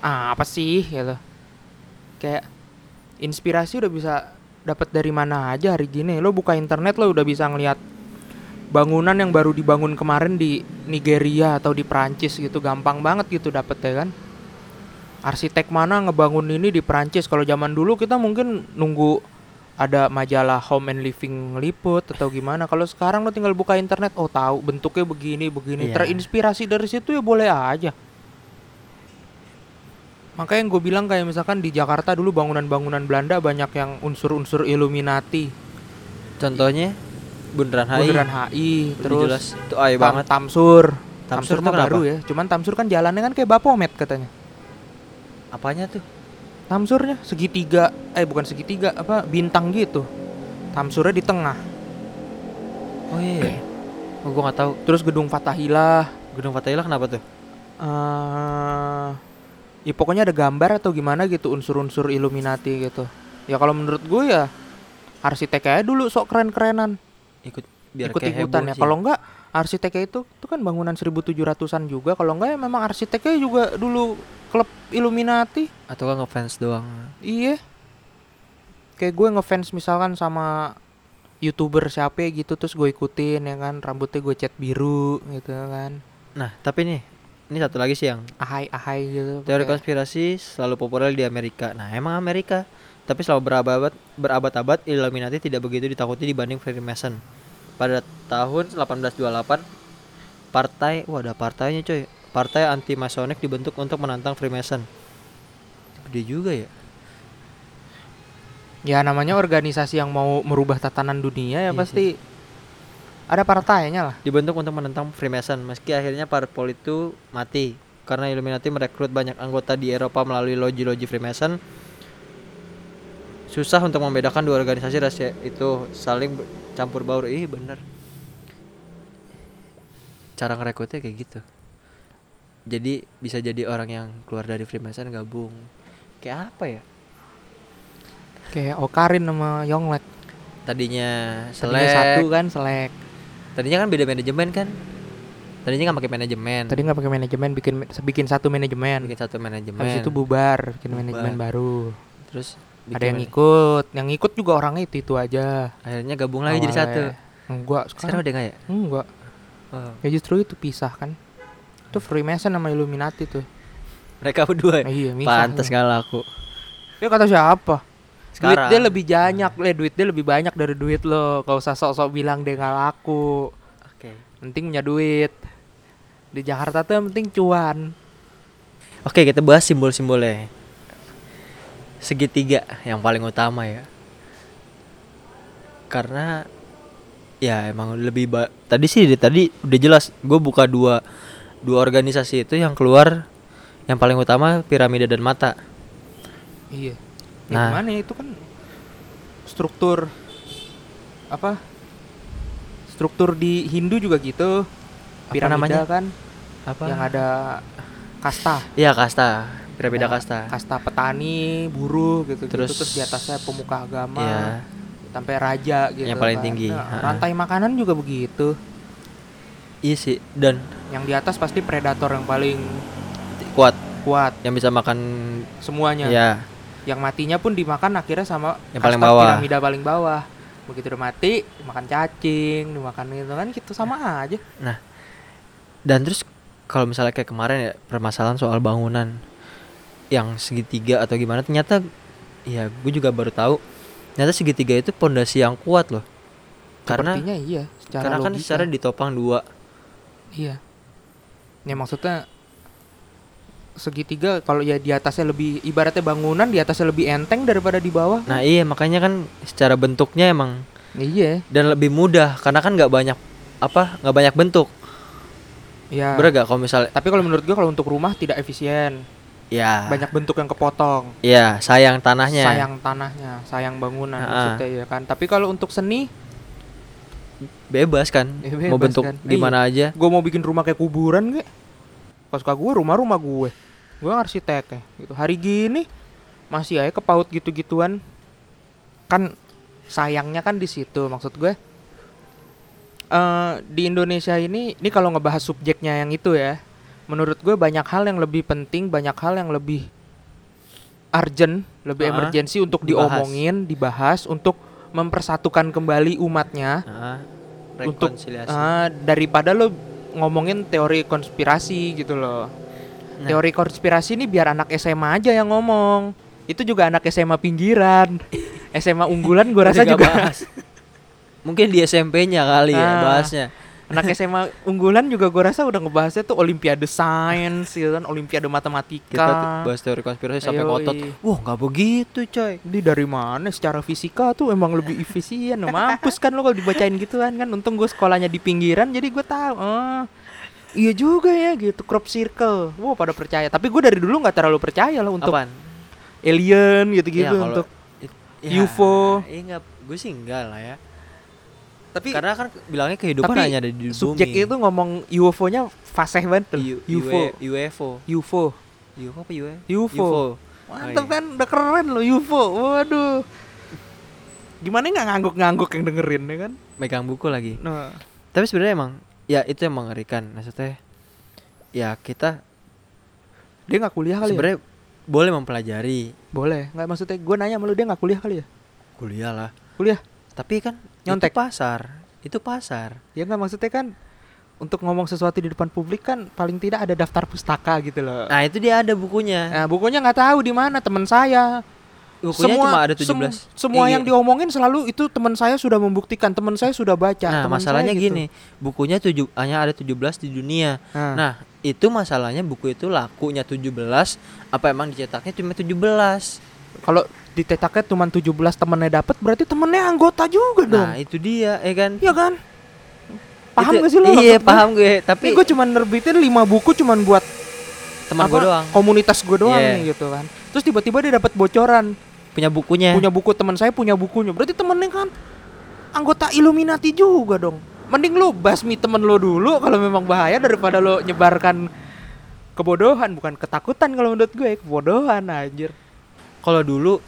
ah, apa sih gitu. Kayak inspirasi udah bisa dapat dari mana aja hari gini. Lo buka internet lo udah bisa ngelihat bangunan yang baru dibangun kemarin di Nigeria atau di Prancis gitu gampang banget gitu dapet ya kan. Arsitek mana ngebangun ini di Prancis kalau zaman dulu kita mungkin nunggu ada majalah home and living ngeliput atau gimana. Kalau sekarang lo tinggal buka internet oh tahu bentuknya begini begini. Iya. terinspirasi dari situ ya boleh aja. Makanya yang gue bilang kayak misalkan di Jakarta dulu bangunan-bangunan Belanda banyak yang unsur-unsur Illuminati. Contohnya Bundaran HI. Bundaran HI terus jelas itu AI Tam- banget. Tamsur. Tamsur Tamsur mah baru ya. Cuman Tamsur kan jalannya kan kayak Bapomet katanya Apanya tuh? Tamsurnya segitiga eh bukan segitiga apa bintang gitu Tamsurnya di tengah Oh iya. Oh gua nggak tahu. terus gedung Fatahillah Gedung Fatahillah kenapa tuh? eh ya pokoknya ada gambar atau gimana gitu unsur-unsur Illuminati gitu. Ya kalau menurut gue ya arsiteknya dulu sok keren-kerenan, Ikut biar ikut kayak ikutan ya. Kalau enggak arsiteknya itu itu kan bangunan 1700-an juga. Kalau enggak ya memang arsiteknya juga dulu klub Illuminati. atau kan ngefans doang. Iya. Kayak gue ngefans misalkan sama youtuber siapa gitu terus gue ikutin ya kan rambutnya gue cat biru gitu kan Nah, tapi nih ini satu lagi sih yang ahai ahai gitu teori pakai- konspirasi selalu populer di Amerika. Nah, emang Amerika, tapi selama berabad berabad-abad Illuminati tidak begitu ditakuti dibanding Freemason. Pada tahun 1828 partai, wah ada partainya coy. Partai anti Masonic dibentuk untuk menantang Freemason. Gede juga ya. ya namanya organisasi yang mau merubah tatanan dunia ya Iya pasti ada partainya lah Dibentuk untuk menentang Freemason meski akhirnya parpol itu mati karena Illuminati merekrut banyak anggota di Eropa melalui loji-loji Freemason. Susah untuk membedakan dua organisasi rahasia itu saling campur baur. Ih, bener. Cara ngerekrutnya kayak gitu. Jadi bisa jadi orang yang keluar dari Freemason gabung. Kayak apa ya? kayak Okarin sama Yonglek Tadinya Tadinya selek. satu kan selek Tadinya kan beda manajemen kan. Tadinya nggak pakai manajemen. tadi nggak pakai manajemen bikin bikin satu manajemen bikin satu manajemen. habis itu bubar bikin Bubar. manajemen baru terus ada yang ikut yang ikut juga orangnya itu itu aja akhirnya gabung lagi jadi satu Awalnya. enggak sekarang sekarang udah nggak ya enggak Oh. ya justru itu pisah kan itu Freemason sama Illuminati tuh. Mereka berdua ya? Iya pantas gak laku. Dia kata siapa? Duit sekarang. dia lebih banyak le duit dia lebih banyak dari duit lo. Gak usah sok-sok bilang dia nggak laku. Oke. Penting punya duit. Di Jakarta tuh yang penting cuan. Oke kita bahas simbol-simbolnya. Segitiga yang paling utama ya. Karena ya emang lebih ba- tadi sih di- tadi udah jelas gue buka dua dua organisasi itu yang keluar yang paling utama piramida dan mata. Iya. Ya Nah. gimana ya? Itu kan struktur apa? Struktur di Hindu juga gitu. Apa piramida namanya? kan apa? yang ada kasta. Iya kasta. Piramida Ada kasta. kasta petani buruh gitu terus Terus- terus di atasnya pemuka agama Iya. sampai raja gitu Yang paling kan. tinggi, Nah, rantai makanan juga begitu. Iya sih. Dan yang di atas pasti predator yang paling kuat. kuat. Yang bisa makan semuanya. Ya yang matinya pun dimakan akhirnya sama Yang paling bawah. piramida paling bawah. Begitu udah mati dimakan cacing dimakan itu kan gitu sama aja. Dan terus kalau misalnya kayak kemarin ya permasalahan soal bangunan yang segitiga atau gimana ternyata ya gue juga baru tahu ternyata segitiga itu pondasi yang kuat loh. Karena Sepertinya iya secara karena kan logika. secara ditopang dua. Iya ya maksudnya segitiga kalau ya di atasnya lebih ibaratnya bangunan di atasnya lebih enteng daripada di bawah. Nah iya makanya kan secara bentuknya emang iya. dan lebih mudah karena kan nggak banyak apa nggak banyak bentuk. Ya. Bener gak kalau misalnya tapi kalau menurut gua kalau untuk rumah tidak efisien. Ya. Banyak bentuk yang kepotong. Ya sayang tanahnya. Sayang tanahnya sayang bangunan Ha-ha. maksudnya ya kan? Tapi kalau untuk seni bebas kan? Ya, mau bebas bentuk kan. gimana aja. Gue mau bikin rumah kayak kuburan gak pas suka gue rumah rumah gue gue arsitek ya gitu. Hari gini masih aja kepaut gitu gituan kan sayangnya kan di situ maksud gue eh di Indonesia ini ini kalau ngebahas subjeknya yang itu ya menurut gue banyak hal yang lebih penting banyak hal yang lebih urgent lebih Ah, emergensi untuk dibahas. diomongin dibahas untuk mempersatukan kembali umatnya. Nah, Untuk, rekonsiliasi. Ah, daripada lo ngomongin teori konspirasi gitu loh. Nah. Teori konspirasi ini biar anak SMA aja yang ngomong. Itu juga anak SMA pinggiran. SMA unggulan gue rasa juga bahas. Mungkin di SMP-nya kali ya Ah. bahasnya. Anak SMA unggulan juga gue rasa udah ngebahasnya tuh olimpiade sains gitu kan, olimpiade matematika. Kita bahas teori konspirasi sampai ngotot. Wah, nggak begitu, coy. Ini dari mana secara fisika tuh emang lebih efisien Mampus kan lo kalau dibacain gituan kan Untung gue sekolahnya di pinggiran jadi gue tahu Oh iya juga ya gitu crop circle Wah pada percaya Tapi gue dari dulu nggak terlalu percaya loh untuk Apaan? alien gitu-gitu Ya, Untuk Ya, UFO. Iya. Gue sih enggak lah ya. Tapi Karena kan bilangnya kehidupan tapi hanya ada di subjek bumi. itu ngomong UFO-nya fasih banget tuh. U- UFO UFO. UFO UFO apa UFO? UFO Oh, Mantap iya. kan udah keren loh UFO Waduh Gimana nggak ngangguk-ngangguk yang dengerin ya kan Megang buku lagi. Nah Tapi sebenarnya emang ya itu yang mengerikan. Maksudnya ya kita Dia nggak kuliah kali ya? sebenarnya boleh mempelajari Boleh, nggak maksudnya gue nanya sama lu dia nggak kuliah kali ya? kuliah lah. Kuliah? Tapi kan Nyontek. itu pasar. Itu pasar. Ya nggak maksudnya kan untuk ngomong sesuatu di depan publik kan paling tidak ada daftar pustaka gitu loh. Nah, itu dia ada bukunya. Nah, bukunya nggak tahu di mana teman saya. bukunya cuma ada 17. sem- semua Iya. yang diomongin selalu itu teman saya sudah membuktikan, teman saya sudah baca. Nah, masalahnya gitu. gini, bukunya tujuh hanya ada 17 di dunia. Nah, Nah, itu masalahnya buku itu lakunya 17, apa emang dicetaknya cuma 17? Kalau ditetaknya cuma 17 temennya dapat berarti temennya anggota juga dong. Nah, itu dia, ya kan? Iya kan? Paham Itu- gak sih lo? Iya, paham gue. Tapi gue cuma nerbitin 5 buku cuman buat teman gue doang Komunitas gue doang Iya. nih gitu kan. Terus tiba-tiba dia dapat bocoran, punya bukunya. punya buku teman saya punya bukunya. Berarti temennya kan anggota Illuminati juga dong. Mending lu basmi temen lo dulu kalau memang bahaya daripada lo nyebarkan kebodohan bukan ketakutan kalau menurut gue kebodohan anjir. Kalau dulu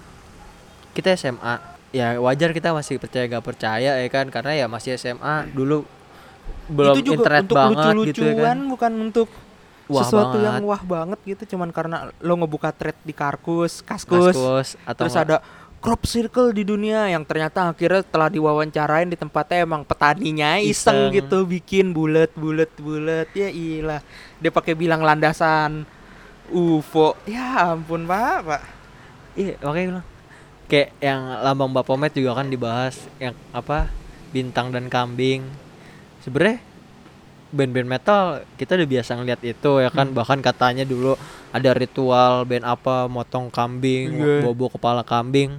kita SMA, ya wajar kita masih percaya gak percaya ya kan? Karena ya masih SMA dulu belum itu juga internet untuk banget lucu-lucuan gitu ya kan. bukan untuk Wah sesuatu banget. yang wah banget gitu. Cuman karena lo ngebuka thread di Karkus, Kaskus, Kaskus, atau terus ada crop circle di dunia yang ternyata akhirnya telah diwawancarain di tempatnya emang petaninya iseng, Iseng. gitu bikin bulat bulat bulat ya ilah dia pakai bilang landasan UFO ya ampun pak pak Iya, makanya bilang kayak yang lambang Bapomet juga kan dibahas yang apa bintang dan kambing. Sebenarnya band-band metal kita udah biasa ngeliat itu ya kan Hmm. bahkan katanya dulu ada ritual band apa motong kambing, Iya. bobo kepala kambing.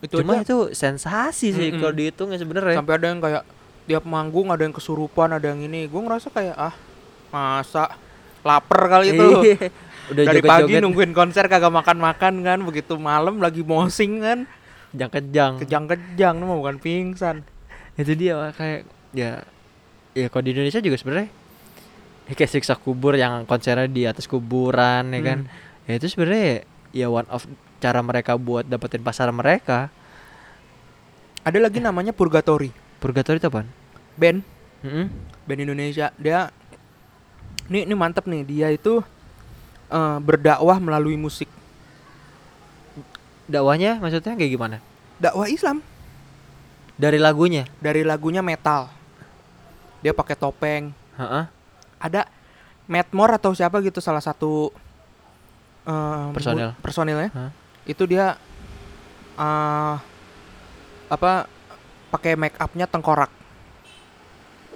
itu Cuma aja itu sensasi sih Mm-mm. kalau dihitung ya sebenarnya. sampai ada yang kayak tiap manggung ada yang kesurupan ada yang ini gue ngerasa kayak ah masa lapar kali itu Iya. Udah dari pagi joget-joget nungguin konser kagak makan-makan kan begitu malam lagi mosing kan kejang-kejang. kejang-kejang itu mah bukan pingsan Itu dia kayak ya ya kalau di Indonesia juga sebenarnya ya kayak siksa kubur yang konsernya di atas kuburan ya kan. Hmm. Ya itu sebenarnya ya one of cara mereka buat dapetin pasar mereka. ada lagi namanya Purgatory Purgatory itu apaan? band Mm-mm. band Indonesia dia ini ini mantep nih dia itu eh, berdakwah melalui musik Dakwahnya maksudnya kayak gimana? dakwah Islam Dari lagunya. dari lagunya metal dia pakai topeng Heeh. ada Matt Moore atau siapa gitu salah satu eh, Personil. personilnya Hah? itu dia eh apa pakai make upnya tengkorak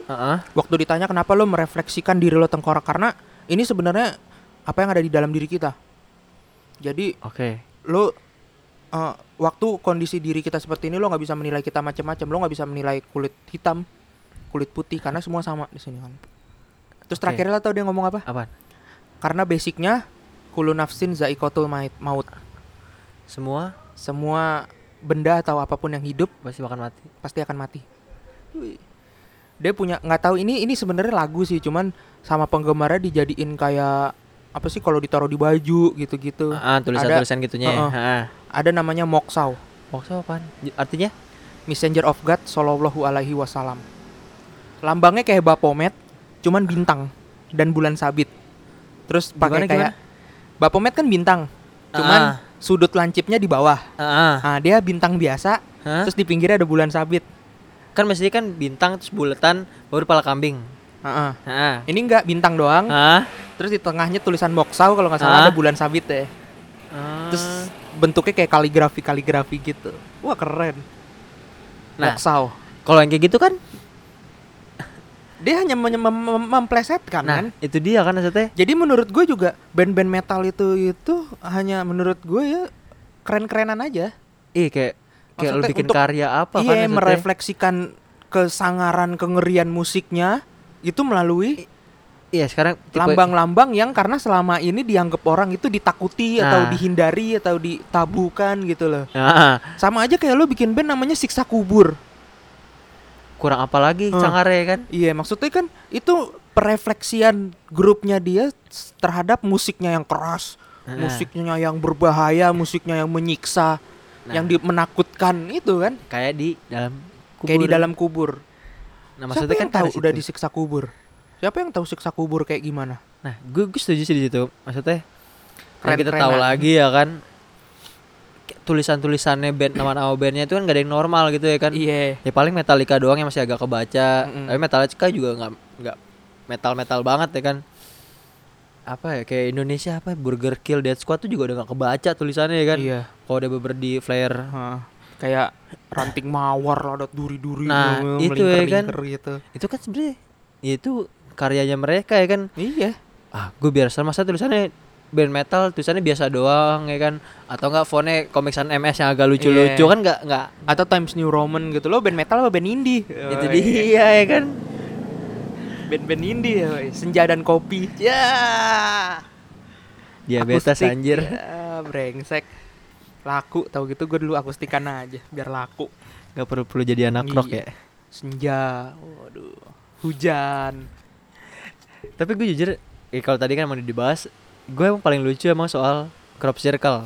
Heeh. waktu ditanya kenapa lo merefleksikan diri lo tengkorak karena ini sebenarnya apa yang ada di dalam diri kita jadi Oke. lo eh, waktu kondisi diri kita seperti ini lo nggak bisa menilai kita macam-macam lo nggak bisa menilai kulit hitam kulit putih karena semua sama di sini kan terus Oke. terakhir lo tau dia ngomong apa Apaan? karena basicnya kulu nafsin zaikotul maut Semua semua benda atau apa pun yang hidup pasti bakal mati. pasti akan mati dia punya nggak tahu ini ini sebenarnya lagu sih cuman sama penggemarnya dijadiin kayak apa sih kalau ditaruh di baju gitu-gitu Ah, tulisan-tulisan gitunya. ya. Heeh. Heeh. ada namanya moksau apaan? J- Artinya? messenger of God sallallahu alaihi wasallam lambangnya kayak Bapomet cuman bintang dan bulan sabit terus pakai Gimana, kayak Bapomet kan bintang cuman Ah. sudut lancipnya di bawah Heeh. nah dia bintang biasa Hah? terus di pinggirnya ada bulan sabit Kan mestinya kan bintang terus buletan baru kepala kambing. Heeh. Heeh. ini enggak bintang doang. Terus di tengahnya tulisan moksau kalau nggak salah Ah. ada bulan sabit ya terus bentuknya kayak kaligrafi kaligrafi gitu. Wah keren. Nah. moksau kalau yang kayak gitu kan? Dia hanya mem- mem- mem- memplesetkan nah kan? itu dia kan maksudnya. Jadi menurut gue juga band-band metal itu itu hanya menurut gue ya keren-kerenan aja. Ih kayak kayak lu bikin untuk- karya apa kan iya maksudnya? merefleksikan kesangaran kengerian musiknya itu melalui iya sekarang lambang-lambang yang karena selama ini dianggap orang itu ditakuti atau Nah. dihindari atau ditabukan gitu loh Nah, sama aja kayak lo bikin band namanya siksa kubur kurang apa lagi Hmm. cangar ya kan Iya, maksudnya kan itu perefleksian grupnya dia terhadap musiknya yang keras, Nah. musiknya yang berbahaya, musiknya yang menyiksa, Nah. yang menakutkan itu kan, kayak di dalam kubur. kayak di dalam kubur. Nah Siapa maksudnya kan yang tahu udah disiksa kubur? Siapa yang tahu siksa kubur kayak gimana? nah gue, gue setuju sih di situ maksudnya Karena kita Keren-kerenan. tahu lagi ya kan tulisan-tulisannya band nama-nama bandnya itu kan gak ada yang normal gitu ya kan Iya. ya paling Metallica doang yang masih agak kebaca Mm-mm. tapi Metallica juga nggak nggak metal-metal banget ya kan. Apa ya kayak Indonesia apa Burger Kill Dead Squad tuh juga udah gak kebaca tulisannya ya kan. Iya. Kalau udah beber di flare Heeh. Kayak ranting mawar lah ada duri-duri Nah, gitu, itu ya kan. gitu. itu kan sebenarnya ya itu karyanya mereka ya kan. Iya. Ah, gue biar sama masa tulisannya band metal tulisannya biasa doang ya kan atau enggak fontnya komiksan MS yang agak lucu-lucu Iya. kan enggak enggak Atau Times New Roman gitu loh band metal apa band indie? itu Oh, dia ya kan. Band-band indie ya, woy. senja dan kopi. Ya. Diabetes Akustik. anjir. Ya, brengsek. Laku tahu gitu gue dulu akustikan aja biar laku. Gak perlu perlu jadi anak rock Iya. ya. Senja. Waduh. Hujan. Tapi gue jujur, eh, kalau tadi kan mau dibahas, gue emang paling lucu emang soal crop circle.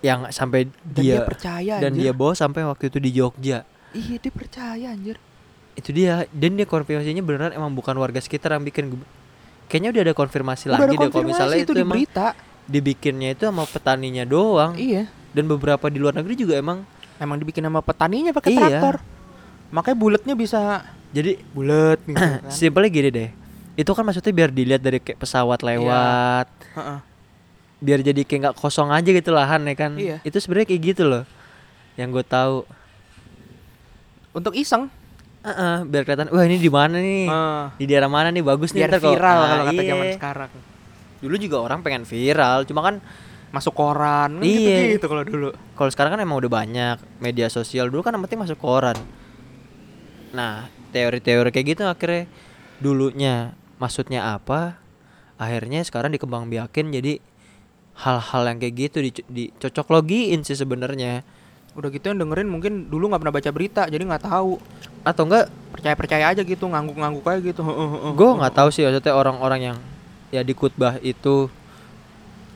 Yang sampai Dan dia, dia, percaya dan anjir. dia bawa sampai waktu itu di Jogja. Iya, dia percaya anjir. Itu dia dan dia konfirmasinya beneran emang bukan warga sekitar yang bikin. Gue- Kayaknya udah ada konfirmasi Udah lagi ada deh kalau misalnya konfirmasi itu, itu di emang berita. Dibikinnya itu sama petaninya doang Iya. dan beberapa di luar negeri juga emang Emang dibikin sama petaninya pakai Iya. traktor. Makanya bulatnya bisa jadi bulat gitu kan. simpelnya gini deh itu kan maksudnya biar dilihat dari kayak pesawat lewat Heeh. biar jadi kayak nggak kosong aja gitu lahan ya kan Iya. itu sebenarnya kayak gitu loh yang gue tahu Untuk iseng. Heeh, biar kelihatan wah ini di mana nih Heeh. di daerah mana nih bagus nih biar ntar kalau- viral Ah, kalau kata iya. zaman sekarang. Dulu juga orang pengen viral cuma kan Masuk koran kan Iya. gitu-gitu kalau dulu. kalau sekarang kan emang udah banyak media sosial dulu kan yang penting masuk koran nah teori-teori kayak gitu akhirnya dulunya maksudnya apa akhirnya sekarang dikembang biakin jadi hal-hal yang kayak gitu dic- dicocok logiin sih sebenarnya Udah gitu yang dengerin mungkin dulu nggak pernah baca berita jadi nggak tahu. atau enggak Percaya-percaya aja gitu, ngangguk-ngangguk aja gitu. Gue nggak tahu sih maksudnya orang-orang yang ya di khutbah itu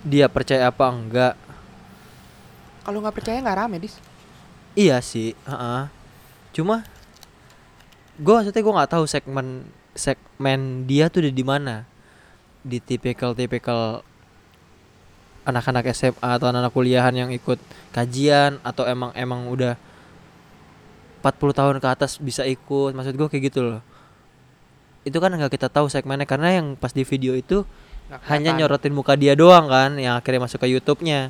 dia percaya apa enggak Kalau nggak percaya nggak rame, Dis. iya sih heeh. cuma gue maksudnya gue nggak tahu segmen segmen dia tuh di mana di tipikal tipikal anak-anak SMA atau anak-anak kuliahan yang ikut kajian atau emang emang udah 40 tahun ke atas bisa ikut maksud gue kayak gitu loh itu kan nggak kita tahu segmennya karena yang pas di video itu Nggak hanya kelihatan. nyorotin muka dia doang kan yang akhirnya masuk ke YouTube-nya.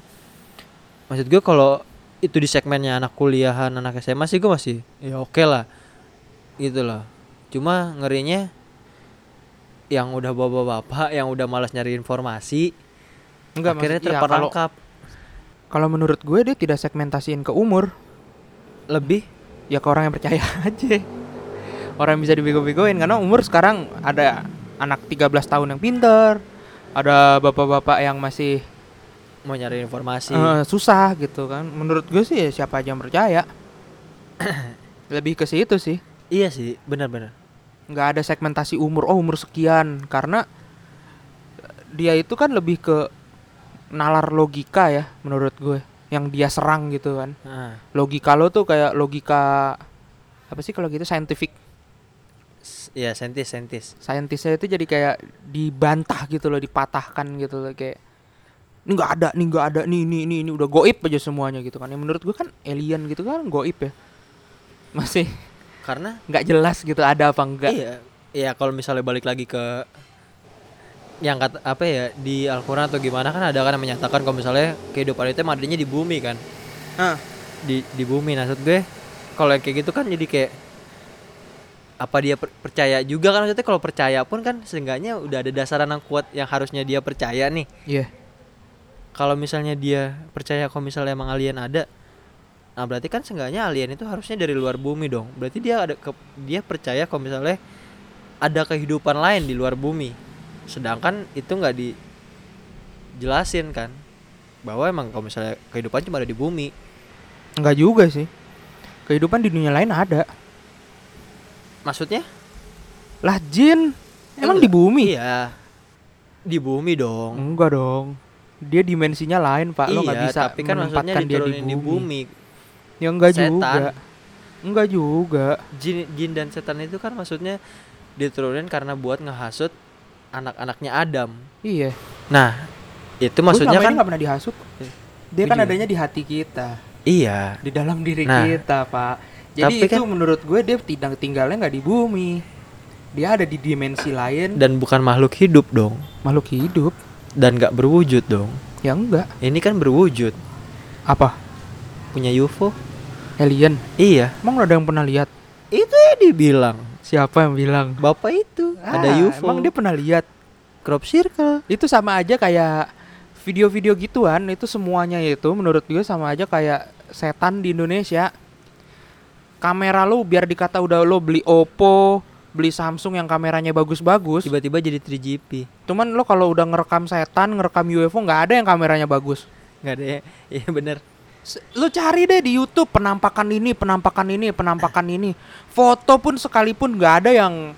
Maksud gue kalau itu di segmennya anak kuliahan, anak SMA sih gue masih ya oke lah. Gitu loh. Cuma ngerinya yang udah bapak-bapak yang udah malas nyari informasi Enggak, akhirnya maksud- iya, terperangkap Kalau kalau menurut gue dia tidak segmentasiin ke umur, lebih ya ke orang yang percaya aja. Orang yang bisa dibego-begoin karena umur sekarang ada anak 13 tahun yang pinter, ada bapak-bapak yang masih mau nyari informasi. eh, susah gitu kan. Menurut gue sih ya siapa aja yang percaya. Lebih ke situ sih. Iya sih, benar-benar. nggak ada segmentasi umur oh umur sekian karena dia itu kan lebih ke nalar logika ya menurut gue yang dia serang gitu kan Nah, logika lo tuh kayak logika apa sih kalau gitu scientific s- ya sentis sentis. saintisnya itu jadi kayak dibantah gitu loh dipatahkan gitu loh kayak ini nggak ada nih nggak ada nih ini ini ini udah goib aja semuanya gitu kan ya menurut gue kan alien gitu kan goib ya masih Karena nggak jelas gitu ada apa enggak Iya, iya kalau misalnya balik lagi ke yang kata apa ya di Al-Qur'an atau gimana kan ada kan yang menyatakan kalau misalnya kehidupan itu adanya di bumi kan. Hah. Di di bumi maksud gue kalau yang kayak gitu kan jadi kayak apa dia per- percaya juga kan maksudnya kalau percaya pun kan seenggaknya udah ada dasaran yang kuat yang harusnya dia percaya nih. Iya. Kalau misalnya dia percaya kalau misalnya emang alien ada Nah berarti kan seenggaknya alien itu harusnya dari luar bumi dong Berarti dia ada ke, dia percaya kalau misalnya ada kehidupan lain di luar bumi Sedangkan itu nggak dijelasin kan Bahwa emang kalau misalnya kehidupan cuma ada di bumi Enggak juga sih. Kehidupan di dunia lain ada. Maksudnya? Lah jin emang Enggak. di bumi? Iya Di bumi dong Enggak dong. Dia dimensinya lain, Pak. Lo nggak Iya bisa tapi kan maksudnya menempatkan dia diturunin di bumi, Ya enggak Setan. juga. Enggak juga. Jin, jin dan setan itu kan maksudnya diturunin karena buat ngehasut anak-anaknya Adam Iya. Nah, itu maksudnya kan nggak pernah dihasut. Dia kan juga. adanya di hati kita, iya. di dalam diri Nah, kita, Pak. Jadi tapi itu kan- menurut gue dia tidak tinggalnya nggak di bumi. Dia ada di dimensi lain dan bukan makhluk hidup dong makhluk hidup. dan nggak berwujud dong. Ya enggak. Ini kan berwujud, Apa? punya UFO. Alien. Iya, Emang ada yang pernah lihat? itu yang dibilang. Siapa yang bilang? Bapak itu ada Ah, UFO. Emang dia pernah lihat? crop circle. Itu sama aja kayak video-video gituan itu semuanya itu menurut gue sama aja kayak setan di Indonesia. Kamera lu biar dikata udah lo beli Oppo, beli Samsung yang kameranya bagus-bagus. Tiba-tiba jadi 3GP. Cuman lo kalau udah ngerekam setan, ngerekam UFO nggak ada yang kameranya bagus. Nggak ada ya? Iya bener. Lu cari deh di YouTube penampakan ini, penampakan ini, penampakan ini. Foto pun sekalipun nggak ada yang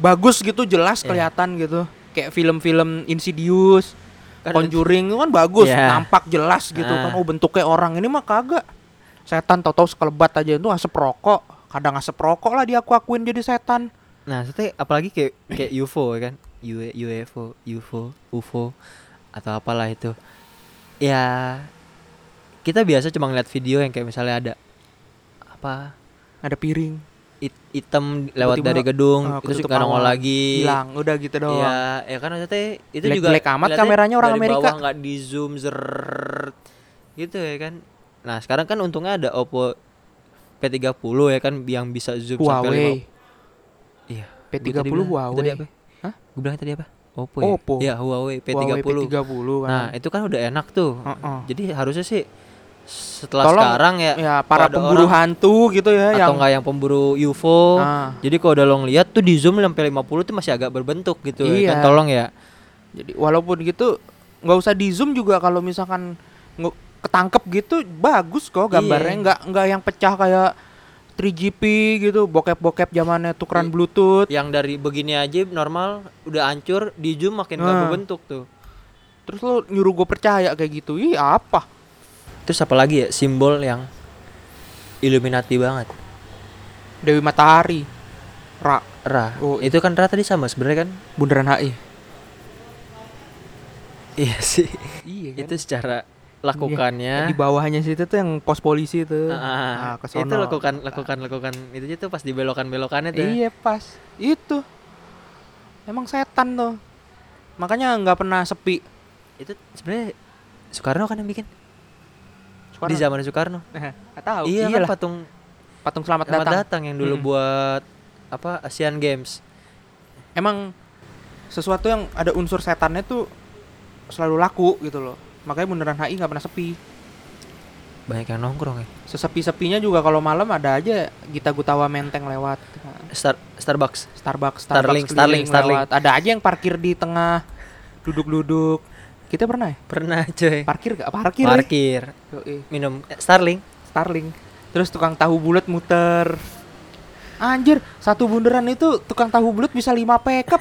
bagus gitu, jelas Iya. kelihatan gitu. Kayak film-film Insidious, Kan Conjuring kan bagus, Iya. nampak jelas gitu Ah. kan. Oh bentuknya orang ini mah kagak. Setan tau-tau sekelebat aja itu asap rokok. Kadang asap rokok lah dia aku akuin jadi setan. Nah, maksudnya apalagi kayak kayak UFO ya kan? U- UFO, UFO, UFO atau apalah itu. Ya kita biasa cuma ngeliat video yang kayak misalnya ada apa Ada piring, it- hitam lewat Tiba-tiba, dari gedung terus ketutup nggak nongol lagi. hilang, udah gitu doang. Iya, ya kan maksudnya itu juga jelek amat kameranya orang dari Amerika. nggak di zoom zerrrrt gitu ya kan. Nah, sekarang kan untungnya ada Oppo P30 ya kan yang bisa zoom sampai Huawei. 5 Iya. P30 Gua tadi bilang- Huawei. Tadi apa? Hah? Gue bilang tadi apa? Oppo. Oppo. Ya? Iya, Huawei P30. Huawei P30 kan. Nah, itu kan udah enak tuh. Heeh. Jadi harusnya sih setelah Tolong, sekarang ya, ya para pemburu orang- hantu gitu ya atau yang enggak yang pemburu UFO. Nah, Jadi kalau udah lo ngeliat tuh di zoom sampai 50 tuh masih agak berbentuk gitu ya Iya. kan. Tolong ya. jadi walaupun gitu nggak usah di zoom juga kalau misalkan ketangkep gitu bagus kok gambarnya Iya. nggak nggak yang pecah kayak 3GP gitu bokep-bokep zamannya tukeran bluetooth Yang dari begini aja normal udah hancur, di zoom makin nggak Nah. berbentuk tuh. terus lo nyuruh gue percaya kayak gitu ih apa Terus apa lagi ya simbol yang Illuminati banget. Dewi Matahari Ra Ra. Oh, itu kan Ra tadi sama sebenarnya kan. Bundaran HI Iya sih. iya itu secara lakukannya di bawahnya situ tuh yang pos polisi tuh Ah, Nah, itu lakukan lakukan lakukan itu aja tuh pas di belokan belokannya tuh. Iya pas itu emang setan tuh makanya nggak pernah sepi Itu sebenarnya Soekarno kan yang bikin Soekarno. di zaman Soekarno. nggak tahu iya kan patung patung selamat, Selamat datang. datang. yang dulu Mm. buat apa Asian Games. emang sesuatu yang ada unsur setannya tuh selalu laku gitu loh makanya bundaran HI nggak pernah sepi Banyak yang nongkrong ya. sesepi sepinya juga kalau malam ada aja Gita Gutawa Menteng lewat Star Starbucks. Starbucks Starling, Starling, Starling. lewat. ada aja yang parkir di tengah duduk-duduk kita pernah ya Pernah coy. parkir gak parkir ya? Parkir. Yoi. Minum eh, Starling. Starling. Terus tukang tahu bulat muter. Anjir, satu bundaran itu tukang tahu bulat bisa 5 pekep.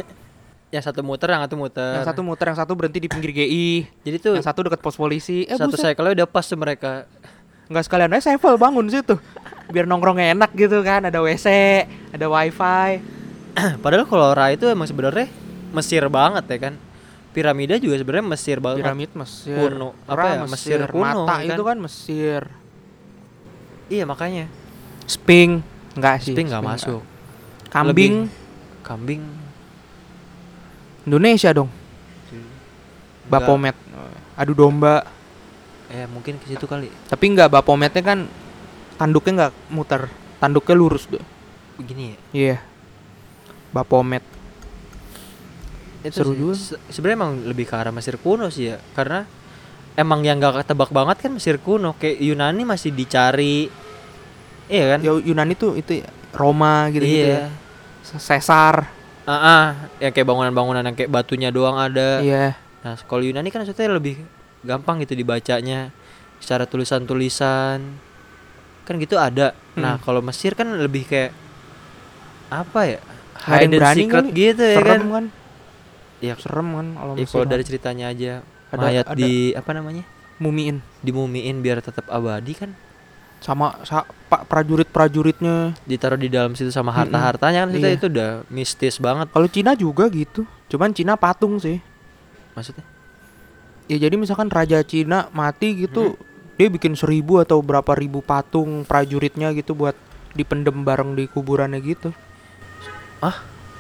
Yang satu muter, yang satu muter. yang satu muter, yang satu berhenti di pinggir GI, Jadi tuh yang satu dekat pos polisi. Eh, satu buset. cycle udah pas tuh mereka. Nggak sekalian aja sevel bangun situ. Biar nongkrongnya enak gitu kan, ada WC, ada wifi. Padahal kalau Ra itu emang sebenarnya Mesir banget ya kan. Piramida juga sebenarnya Mesir banget. Piramid Mesir. Kuno. Apa Ra, ya, Mesir kuno, Mata kan? itu kan Mesir. Iya makanya. Sping enggak sih. Sping nggak Sping masuk. Kambing Kambing. Indonesia dong. Bapomet. Adu domba. Eh mungkin ke situ kali. Tapi enggak Bapometnya kan tanduknya enggak muter. Tanduknya lurus tuh. Begini ya. Iya. Bapomet. Itu Seru sih. juga. Se- Sebenarnya emang lebih ke arah Mesir kuno sih ya. Karena emang yang gak ketebak banget kan Mesir kuno. Kayak Yunani masih dicari. Iya kan? Ya Yunani tuh itu ya, Roma gitu-gitu iya. ya. Sesar. Ah, ah, yang kayak bangunan-bangunan yang kayak batunya doang ada. Iya. Nah, kalau Yunani kan maksudnya lebih gampang gitu dibacanya secara tulisan-tulisan. Kan gitu ada. Nah, Hmm. kalau Mesir kan lebih kayak apa ya? Hide and berani secret kali. gitu ya kan. kan? Ya, Serem kan kalau ya kalau kan. dari ceritanya aja Ada- mayat ada- di apa namanya? mumiin Dimumiin biar tetap abadi kan. Sama sa- pak prajurit-prajuritnya. Ditaruh di dalam situ sama Mm-mm. harta-hartanya kan itu, Iya. itu udah mistis banget Kalau Cina juga gitu. Cuman Cina patung sih. maksudnya. Ya jadi misalkan raja Cina mati gitu, dia bikin seribu atau berapa ribu patung prajuritnya gitu buat dipendem bareng di kuburannya gitu.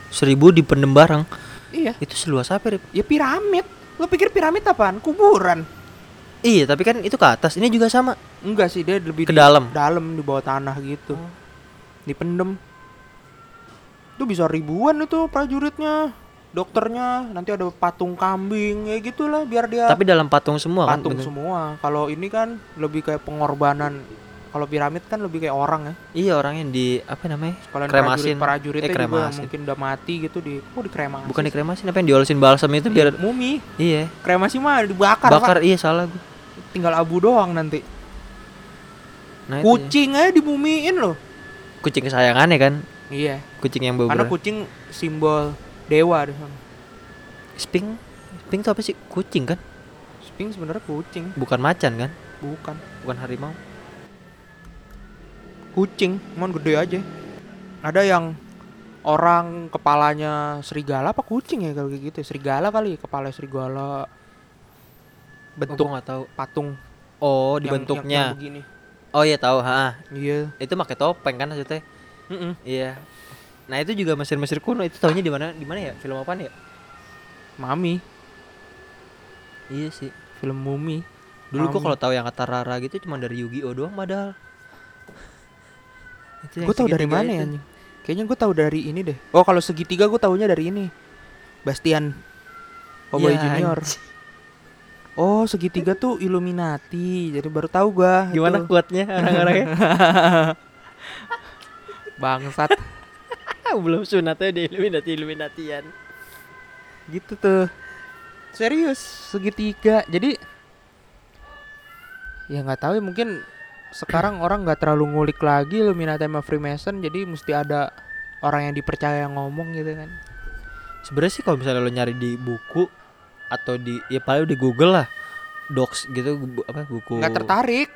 seribu dipendem bareng Iya. itu seluas apa Rip? Ya piramid. Lo pikir piramid apaan? Kuburan. Iya tapi kan itu ke atas ini juga sama Enggak sih, dia lebih ke di dalam dalam di bawah tanah gitu. Oh. Dipendem. Itu bisa ribuan itu prajuritnya. Dokternya nanti ada patung kambing ya gitulah biar dia tapi dalam patung semua kan patung semua. Kalau ini kan lebih kayak pengorbanan. Kalau piramid kan lebih kayak orang ya. iya orang yang di apa namanya yang Kremasin. prajurit Eh, juga kremasin. mungkin udah mati gitu di oh dikremasi. bukan dikremasi apa yang diolesin balsam itu biar mumi. iya Kremasi mah dibakar, bakar Pak. iya salah gua Tinggal abu doang nanti. nah. Kucing aja dimumiin loh. kucing kesayangannya kan Iya. kucing yang bau Karena kucing simbol dewa deh. sping sping itu apa sih kucing kan Sphinx sebenarnya kucing, bukan macan kan bukan. bukan harimau Kucing, cuman gede aja. Ada yang orang kepalanya serigala apa kucing ya kalau kayak gitu? Serigala kali, kepala serigala. bentuk nggak tahu patung oh yang- dibentuknya yang, yang begini. oh iya tahu ha Iya. itu pakai topeng kan maksudnya Mm-mm. iya nah itu juga Mesir-Mesir kuno itu tahunya di mana di mana ya film apa ya Mami, iya sih film mumi. dulu gua Mami. kalau tahu yang kata Rara gitu cuma dari Yu-Gi-Oh doang padahal yang Gue tahu dari mana ya? itu. Kayaknya gue tahu dari ini deh. Oh kalau segitiga gue taunya dari ini. Bastian. Cowboy Iya, Junior. anjing. Oh segitiga tuh Illuminati. Jadi baru tahu gua. gimana itu. kuatnya orang-orangnya Bangsat. belum sunatnya di Illuminati Illuminatian gitu tuh. Serius segitiga. Jadi ya nggak tahu ya mungkin sekarang orang nggak terlalu ngulik lagi Illuminati sama Freemason. Jadi mesti ada orang yang dipercaya yang ngomong gitu kan. sebenarnya sih kalau misalnya lo nyari di buku atau di ya paling di Google lah docs gitu bu- apa buku nggak tertarik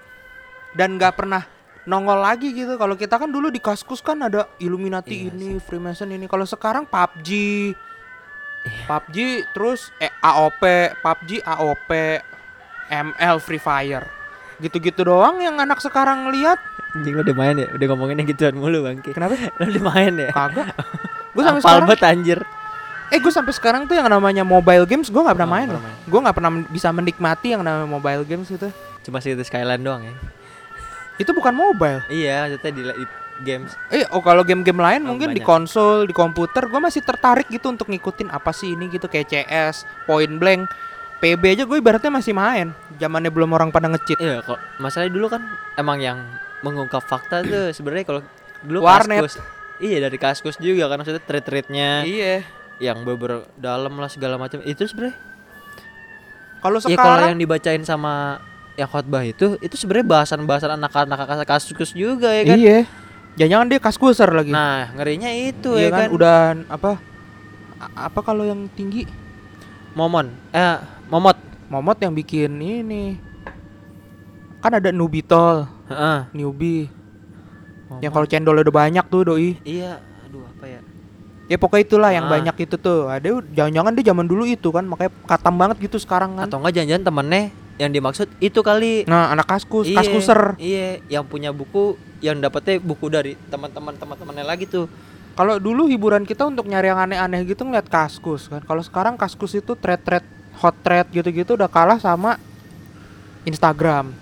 dan nggak pernah nongol lagi gitu. Kalau kita kan dulu di kaskus kan ada Illuminati Iya ini Freemason ini. Kalau sekarang PUBG PUBG terus eh, AOP PUBG AOP ML Free Fire gitu-gitu doang yang anak sekarang lihat. Anjing lo udah main ya? Udah ngomonginnya gituan mulu bangke kenapa? Lo udah main ya? Kagak. Gue sampai sekarang banget anjir. Eh gue sampai sekarang tuh yang namanya mobile games gue nggak pernah Oh, main loh. main. gue nggak pernah bisa menikmati yang namanya mobile games gitu cuma City Skyline doang ya? Itu bukan mobile. Iya maksudnya di, di games. Eh, oh kalau game-game lain Oh, mungkin di banyak. konsol, di komputer, gue masih tertarik gitu untuk ngikutin apa sih ini gitu kayak CS, Point Blank, PB aja gue ibaratnya masih main. Zamannya belum orang pada ngecit. iya kok masalahnya dulu kan emang yang mengungkap fakta tuh sebenarnya kalau dulu Warnet. kaskus iya dari kaskus juga kan maksudnya treat-treatnya Iya. yang beber dalam lah segala macam itu sebenarnya Kalau ya kalau sekarang yang dibacain sama yang khotbah itu itu sebenarnya bahasan-bahasan anak-anak kaskus juga ya kan Iya. Jangan-jangan dia kaskuser lagi. nah ngerinya itu iya ya kan, kan, udah apa? Apa kalau yang tinggi? momon eh momot Momot yang bikin ini. Kan ada Nubitol, Heeh. newbie. Momot. Yang kalau cendol udah banyak tuh doi. iya aduh apa ya Ya pokoknya itulah yang Ah. banyak itu tuh. Ada jangan-jangan dia zaman dulu itu kan, makanya katam banget gitu sekarang kan. atau enggak jangan-jangan temennya yang dimaksud itu kali Nah, anak kaskus, Iya, kaskuser. iya yang punya buku yang dapetnya buku dari teman-teman teman-temannya lagi tuh Kalau dulu hiburan kita untuk nyari yang aneh-aneh gitu ngeliat kaskus kan. Kalau sekarang kaskus itu thread-thread hot thread gitu-gitu udah kalah sama Instagram.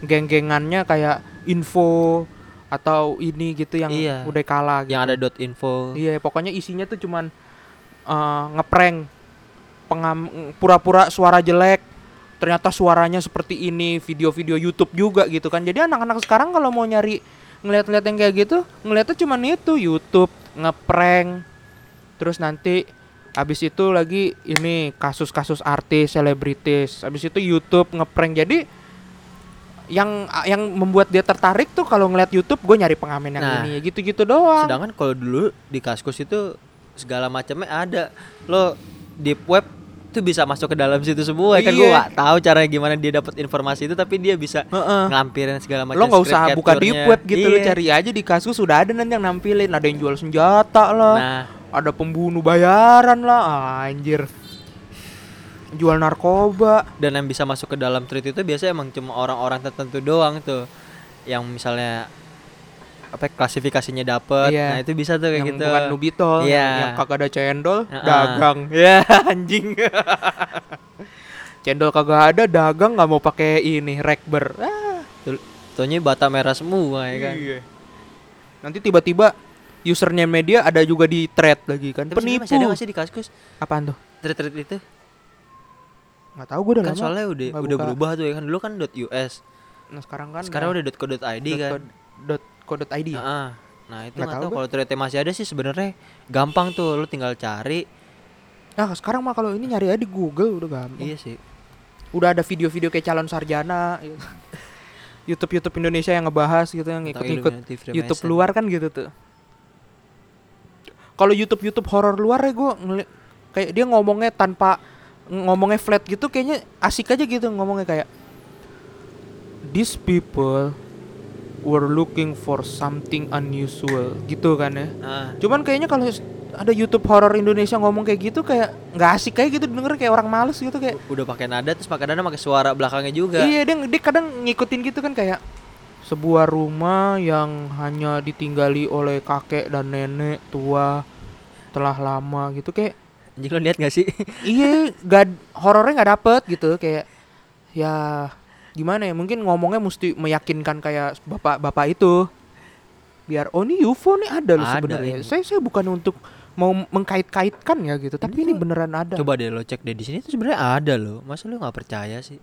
Geng-gengannya kayak info atau ini gitu yang Iya. udah kalah gitu. yang ada dot info Iya, pokoknya isinya tuh cuman eh, ngeprank pengam pura-pura suara jelek. Ternyata suaranya seperti ini, video-video YouTube juga gitu kan. Jadi anak-anak sekarang kalau mau nyari ngeliat-ngeliat yang kayak gitu, ngeliatnya cuman itu YouTube, ngeprank. Terus nanti habis itu lagi ini kasus-kasus artis, selebritis. Habis itu YouTube ngeprank. Jadi yang yang membuat dia tertarik tuh kalau ngeliat YouTube gue nyari pengamen yang Nah, ini gitu-gitu doang. sedangkan kalau dulu di kaskus itu segala macamnya ada lo deep web tuh bisa masuk ke dalam situ semua kan Iya. gua nggak tahu caranya gimana dia dapat informasi itu tapi dia bisa Heeh. ngelampirin segala macam lo nggak usah buka deep web gitu lo Iya. cari aja di kasus sudah ada nanti yang nampilin ada yang jual senjata lah nah ada pembunuh bayaran lah Ah, anjir jual narkoba dan yang bisa masuk ke dalam tweet itu biasanya emang cuma orang-orang tertentu doang tuh yang misalnya apa klasifikasinya dapet Iya. nah itu bisa tuh kayak yang gitu bukan Nubito, Iya. yang kagak ada cendol, Heeh. dagang. ya anjing Cendol kagak ada, dagang nggak mau pakai ini rekber. Ah, Taunya bata merah semua ya kan Iya. Nanti tiba-tiba username media ada juga di thread lagi kan. Tapi Penipu. masih ada nggak sih di kaskus Apaan tuh? thread-thread itu Nggak tahu gue udah kan lama. soalnya udah nggak udah buka. berubah tuh ya kan dulu kan .us Nah, sekarang kan sekarang udah .co.id kan dot co.id. ya? Heeh. nah itu Nggak tahu kalau threadnya masih ada sih sebenarnya gampang tuh lu tinggal cari Nah, sekarang mah kalau ini nyari aja di Google udah gampang. iya sih Udah ada video-video kayak calon sarjana. gitu. YouTube YouTube Indonesia yang ngebahas gitu yang ikut-ikut. YouTube luar kan gitu tuh. Kalau YouTube YouTube horor luar ya gue kayak dia ngomongnya tanpa ngomongnya flat gitu kayaknya asik aja gitu ngomongnya kayak these people were looking for something unusual gitu kan ya. nah Cuman kayaknya kalau ada YouTube horor Indonesia ngomong kayak gitu kayak nggak asik kayak gitu denger kayak orang males gitu kayak udah pakai nada terus pakai nada pakai suara belakangnya juga Iya dia, dia kadang ngikutin gitu kan kayak sebuah rumah yang hanya ditinggali oleh kakek dan nenek tua telah lama gitu kayak anjing lo lihat gak sih? Iya gak horornya nggak dapet gitu kayak ya gimana ya mungkin ngomongnya mesti meyakinkan kayak bapak-bapak itu. Biar oh ini UFO nih ada loh sebenarnya. ini. saya saya bukan untuk mau mengkait-kaitkan ya gitu tapi ini tuh- beneran ada. Coba deh lo cek deh di sini tuh sebenarnya ada loh. Masa lo nggak percaya sih?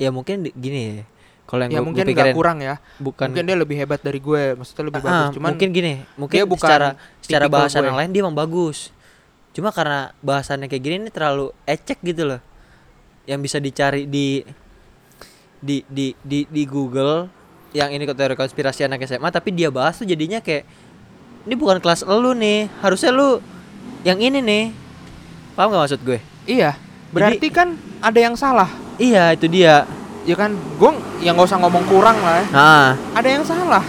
Ya mungkin di- gini ya kalau yang ya gua- gua mungkin nggak pikirin kurang ya. bukan mungkin dia lebih hebat dari gue maksudnya lebih Ah, bagus. Cuman mungkin gini mungkin dia bukan secara secara gue. yang lain dia emang bagus. Cuma karena bahasannya kayak gini ini terlalu ecek gitu loh. Yang bisa dicari di di di di, di Google yang ini teori konspirasi anak SMA tapi dia bahas tuh jadinya kayak ini bukan kelas lu nih harusnya lu yang ini nih. Paham gak maksud gue? Iya, berarti kan ada yang salah. iya itu dia Ya kan, gue yang nggak usah ngomong kurang lah. ya. nah Ada yang salah.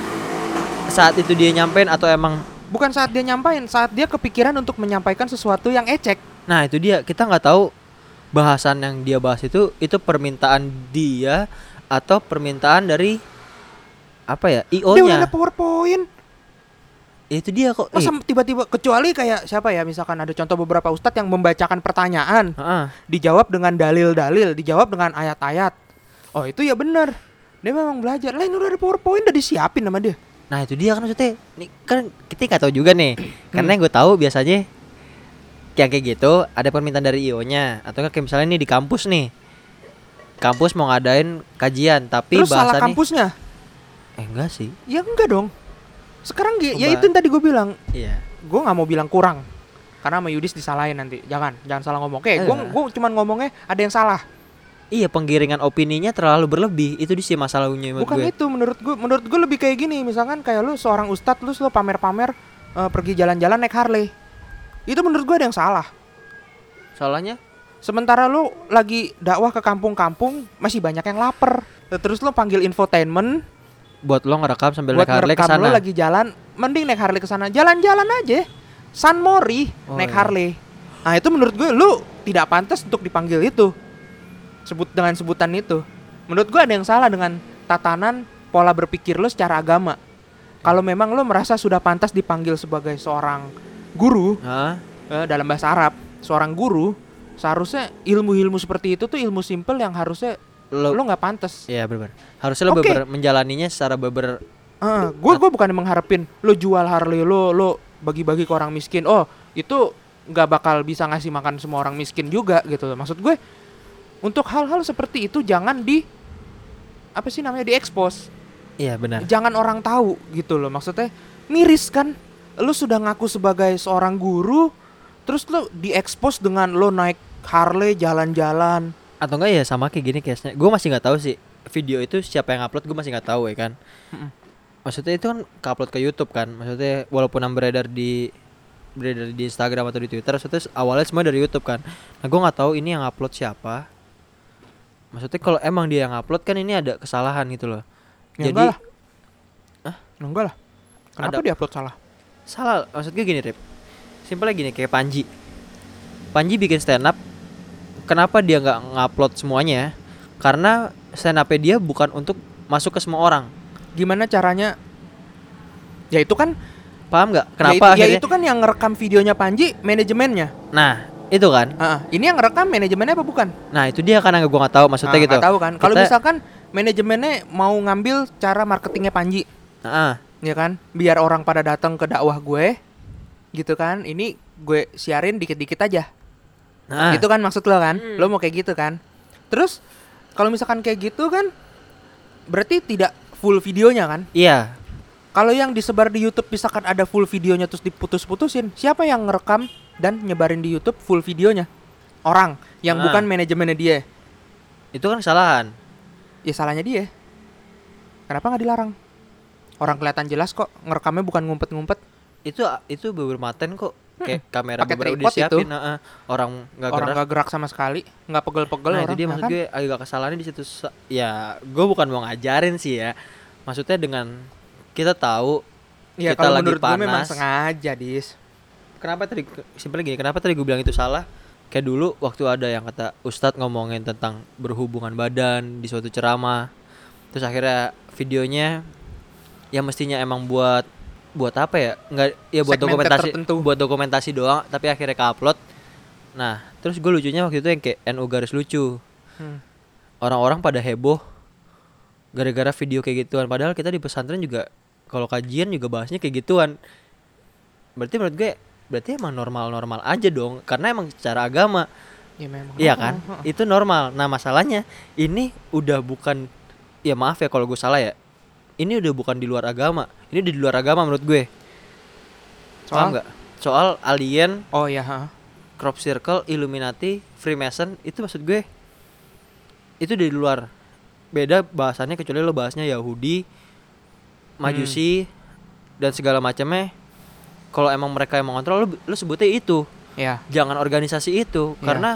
saat itu dia nyampein atau emang Bukan saat dia nyampain, saat dia kepikiran untuk menyampaikan sesuatu yang ecek. Nah itu dia kita nggak tahu bahasan yang dia bahas itu itu permintaan dia atau permintaan dari apa ya Dia udah ada PowerPoint. Itu dia kok. Masa tiba-tiba kecuali kayak siapa ya, misalkan ada contoh beberapa ustadz yang membacakan pertanyaan, heeh. dijawab dengan dalil-dalil, dijawab dengan ayat-ayat. Oh itu ya benar. Dia memang belajar. Lain udah ada PowerPoint udah disiapin sama dia. Nah itu dia kan maksudnya. Nih kan kita nggak tahu juga nih. Hmm. Karena yang gue tahu biasanya kayak kayak gitu ada permintaan dari IO-nya atau nggak kayak misalnya nih di kampus nih. Kampus mau ngadain kajian tapi Terus salah bahasannya kampusnya? eh enggak sih. Ya enggak dong. Sekarang gi- ya Coba. itu yang tadi gue bilang. Iya. gue nggak mau bilang kurang karena sama Yudis disalahin nanti jangan jangan salah ngomong kayak gue Enggak. gue cuman ngomongnya ada yang salah Iya penggiringan opininya terlalu berlebih. Itu di sih masalahnya menurut bukan gue. itu menurut gue menurut gue lebih kayak gini. Misalkan kayak lu seorang ustadz lu lo pamer-pamer eh, pergi jalan-jalan naik Harley. Itu menurut gue ada yang salah. Salahnya? Sementara lu lagi dakwah ke kampung-kampung masih banyak yang lapar. Terus lu panggil infotainment. Buat lo ngerekam sambil buat naik Harley ke sana. lagi jalan mending naik Harley ke sana. Jalan-jalan aja. San Mori Oh, naik iya. Harley. Nah itu menurut gue lu tidak pantas untuk dipanggil itu sebut dengan sebutan itu menurut gue ada yang salah dengan tatanan pola berpikir lu secara agama kalau memang lu merasa sudah pantas dipanggil sebagai seorang guru Hah? eh, dalam bahasa Arab seorang guru seharusnya ilmu-ilmu seperti itu tuh ilmu simpel yang harusnya Lo, lu nggak pantas Iya benar. Harusnya lo Oke. beber- menjalaninya secara beber gue gue bukan mengharapin lo jual Harley lo lo bagi-bagi ke orang miskin oh itu nggak bakal bisa ngasih makan semua orang miskin juga gitu maksud gue untuk hal-hal seperti itu jangan di apa sih namanya diekspos Iya benar. jangan orang tahu gitu loh maksudnya miris kan lo sudah ngaku sebagai seorang guru terus lo diekspos dengan lo naik Harley jalan-jalan Atau enggak ya sama kayak gini case-nya. Gue masih nggak tahu sih video itu siapa yang upload gue masih nggak tahu ya kan. Mm-mm. Maksudnya itu kan upload ke YouTube kan. Maksudnya walaupun yang beredar di beredar di Instagram atau di Twitter, maksudnya awalnya semua dari YouTube kan. Nah gue nggak tahu ini yang upload siapa. Maksudnya kalau emang dia yang upload kan ini ada kesalahan gitu loh. ya Jadi enggak lah Hah? Ya enggak lah kenapa Ada- diupload salah salah maksud gue gini Rip simpelnya gini kayak Panji Panji bikin stand up kenapa dia nggak ngupload semuanya karena stand up dia bukan untuk masuk ke semua orang gimana caranya Ya itu kan Paham nggak? ya Kenapa itu, ya akhirnya? itu kan yang ngerekam videonya Panji manajemennya. Nah, itu kan. Ah, ini yang ngerekam manajemennya apa bukan? Nah, itu dia kan yang gua nggak tahu maksudnya Ah, gitu. nggak tahu kan. Kalau Kita- misalkan manajemennya mau ngambil cara marketingnya Panji, Heeh. ya kan? Biar orang pada datang ke dakwah gue, gitu kan? Ini gue siarin dikit-dikit aja. Nah, Itu kan maksud lo kan? Hmm. Lo mau kayak gitu kan? Terus kalau misalkan kayak gitu kan berarti tidak full videonya kan? iya. Kalau yang disebar di YouTube misalkan ada full videonya terus diputus-putusin, siapa yang ngerekam dan nyebarin di YouTube full videonya? Orang yang Ah. bukan manajemennya dia. Itu kan kesalahan. Ya salahnya dia. Kenapa nggak dilarang? Orang kelihatan jelas kok ngerekamnya bukan ngumpet-ngumpet. Itu itu bermaten kok. Kayak kamera Pakai beberapa tripod disiapin, itu. heeh. orang nggak gerak. nggak gerak sama sekali, nggak pegel-pegel Nah, orang. itu dia ya maksud kan? gue agak kesalahannya di situ. Ya, gue bukan mau ngajarin sih ya. Maksudnya dengan kita tahu Ya kita kalau lagi menurut gue memang panas. sengaja, Dis. Kenapa tadi simpelnya gini kenapa tadi gue bilang itu salah? Kayak dulu waktu ada yang kata ustadz ngomongin tentang berhubungan badan di suatu ceramah terus akhirnya videonya yang mestinya emang buat buat apa ya? Nggak ya buat Segmented dokumentasi tertentu. buat dokumentasi doang tapi akhirnya ke upload. Nah terus gue lucunya waktu itu yang kayak NU garis lucu. Hmm. orang-orang pada heboh gara-gara video kayak gituan padahal kita di pesantren juga kalau kajian juga bahasnya kayak gituan. Berarti menurut gue berarti emang normal-normal aja dong karena emang secara agama. Ya memang. iya kan? Oh, oh. itu normal. Nah masalahnya ini udah bukan ya maaf ya kalau gue salah ya. Ini udah bukan di luar agama. Ini di luar agama menurut gue. Soal? nggak? Soal alien Oh iya, ha. crop circle Illuminati Freemason itu maksud gue. Itu di luar. Beda bahasannya kecuali lo bahasnya Yahudi Majusi dan segala macamnya kalau emang mereka yang mengontrol lo, lo sebutnya itu Ya. jangan organisasi itu Iya. karena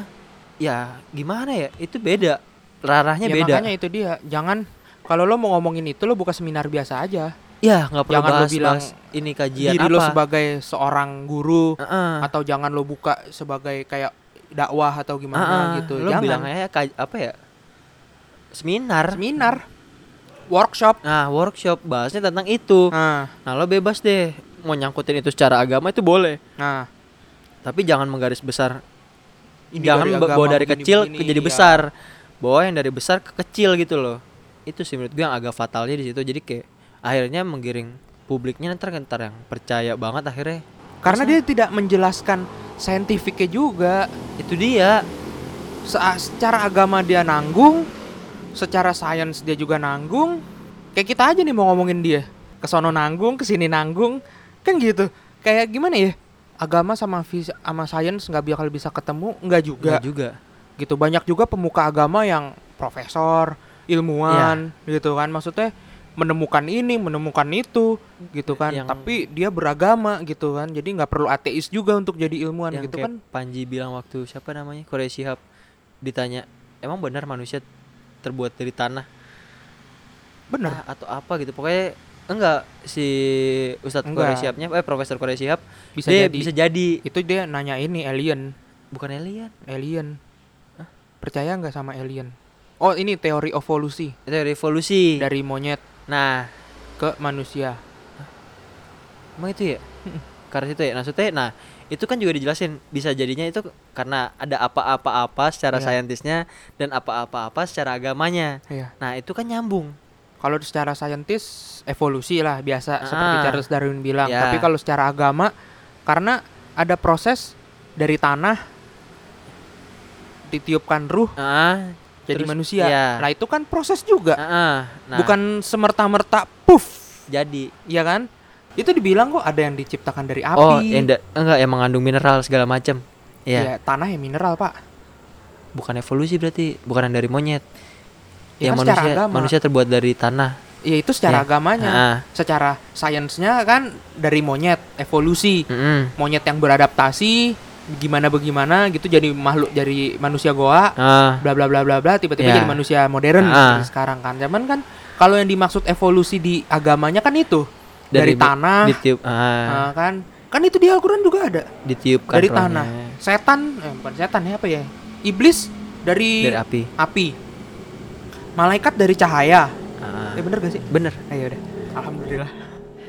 ya gimana ya itu beda ranahnya ya beda makanya itu dia. Jangan kalau lo mau ngomongin itu lo buka seminar biasa aja. ya nggak perlu Jangan lo bahas, bilang bahas ini kajian Diri apa lo sebagai seorang guru Heeh. atau jangan lo buka sebagai kayak dakwah atau gimana Heeh. gitu. lo jangan. bilang aja kaj- apa ya seminar seminar, workshop. nah workshop bahasnya tentang itu Nah, Nah lo bebas deh mau nyangkutin itu secara agama itu boleh, nah. tapi jangan menggaris besar, Ini jangan dari agama bawa dari begini- kecil begini, ke jadi iya. besar, bawa yang dari besar ke kecil gitu loh. Itu sih menurut gue yang agak fatalnya di situ. Jadi kayak akhirnya menggiring publiknya ntar ntar yang percaya banget akhirnya. Karena Masa? dia tidak menjelaskan saintifiknya juga. itu dia. Se- secara agama dia nanggung, secara sains dia juga nanggung. Kayak kita aja nih mau ngomongin dia. Kesono nanggung, ke sini nanggung, kan gitu. Kayak gimana ya? Agama sama vis- sama sains nggak bakal bisa ketemu, nggak juga. Nggak juga. Gitu banyak juga pemuka agama yang profesor, ilmuwan, Iya. gitu kan. Maksudnya menemukan ini, menemukan itu, gitu kan. Yang- Tapi dia beragama, gitu kan. Jadi nggak perlu ateis juga untuk jadi ilmuwan, yang gitu kan. Panji bilang waktu siapa namanya Korea Shihab ditanya emang benar manusia terbuat dari tanah Bener. Ah, atau apa gitu pokoknya enggak si Ustadz. Korea Shihabnya eh Profesor Korea Shihab Bisa dia jadi. bisa jadi Itu dia nanya ini alien. bukan alien Alien. Percaya nggak sama alien? Oh ini teori evolusi itu revolusi dari monyet nah ke manusia. emang itu ya karena itu ya maksudnya nah itu kan juga dijelasin bisa jadinya itu karena ada apa-apa-apa secara Iya. saintisnya dan apa-apa-apa secara agamanya Iya. nah itu kan nyambung Kalau secara saintis evolusi lah biasa seperti Ah. Charles Darwin bilang. Ya. Tapi kalau secara agama karena ada proses dari tanah ditiupkan ruh ah jadi Terus, manusia. iya. Nah itu kan proses juga, ah, ah. nah, bukan semerta-merta puff, jadi ya kan? Itu dibilang kok ada yang diciptakan dari api. oh yang enggak yang mengandung mineral segala macam ya Ya, tanah ya mineral pak. bukan evolusi berarti bukan yang dari monyet Ya kan secara manusia agama. manusia terbuat dari tanah Ya itu secara Ya. agamanya. Ah, Secara sainsnya kan dari monyet evolusi. mm-mm. Monyet yang beradaptasi gimana bagaimana gitu jadi makhluk dari manusia goa ah bla bla bla bla bla tiba-tiba Ya. jadi manusia modern seperti sekarang kan. Zaman kan kalau yang dimaksud evolusi di agamanya kan itu dari, bi- tanah ditiup ah, ah, kan. Kan itu di Al-Qur'an juga ada. ditiupkan dari tanah. Setan eh bukan setan ya apa ya? Iblis dari, dari api api. Malaikat dari cahaya. Ah, Eh bener gak sih? bener Ayo udah. Alhamdulillah.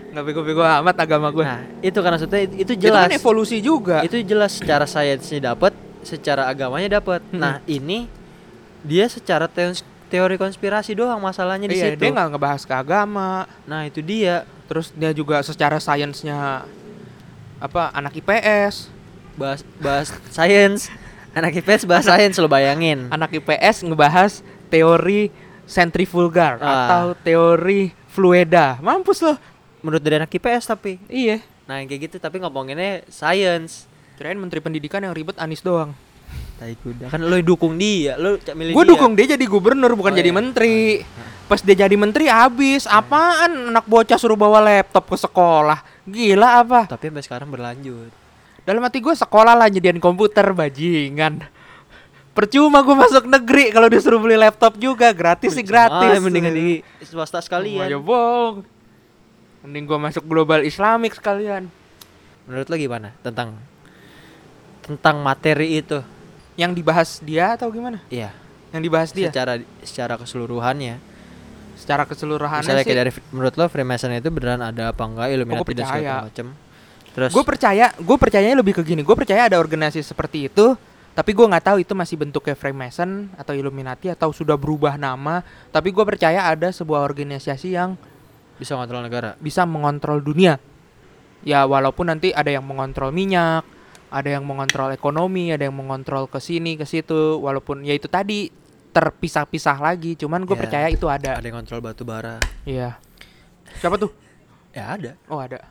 nggak bego-bego amat agama gue Nah, itu kan maksudnya itu, itu itu jelas. kan evolusi juga Itu jelas secara sainsnya dapat, secara agamanya dapat. Mm-mm. Nah, ini dia secara teos- teori konspirasi doang masalahnya di iya situ. dia nggak ngebahas ke agama Nah, itu dia. terus dia juga secara sainsnya apa anak IPS Bahas bahas sains. Anak IPS bahas sains lo bayangin. anak IPS ngebahas teori sentrifugal Ah. atau teori fluida. Mampus loh Menurut dari anak IPS tapi. iya. Nah, yang kayak gitu tapi ngomonginnya sains. kirain menteri pendidikan yang ribet Anis doang. Tai kuda. Kan lo dukung dia, lo cak milih gue dukung dia jadi gubernur bukan Oh, jadi iya. menteri. Pas dia jadi menteri habis. Apaan? Anak bocah suruh bawa laptop ke sekolah. Gila apa? Tapi sampai sekarang berlanjut. dalam hati gue sekolah lah nyediain komputer bajingan percuma gue masuk negeri kalau disuruh beli laptop juga. Gratis sih gratis. aja mendingan di swasta ya sekalian. bohong. Mending gue masuk global islamik sekalian. Menurut lo gimana tentang tentang materi itu? yang dibahas dia atau gimana? Iya, yang dibahas dia? Secara secara keseluruhannya. secara keseluruhan Misalnya sih. kayak dari menurut lo Freemason itu beneran ada apa enggak? Illuminati dan segala macam. Terus gue percaya gue percayanya lebih ke gini. Gue percaya ada organisasi seperti itu tapi gue nggak tahu itu masih bentuknya Freemason atau Illuminati atau sudah berubah nama. Tapi gue percaya ada sebuah organisasi yang bisa ngontrol negara. bisa mengontrol dunia. Ya walaupun nanti ada yang mengontrol minyak ada yang mengontrol ekonomi ada yang mengontrol ke sini ke situ. Walaupun ya itu tadi terpisah-pisah lagi. Cuman gue Ya, percaya itu ada. Ada yang kontrol batu bara. iya. Siapa tuh? Ya ada. oh ada.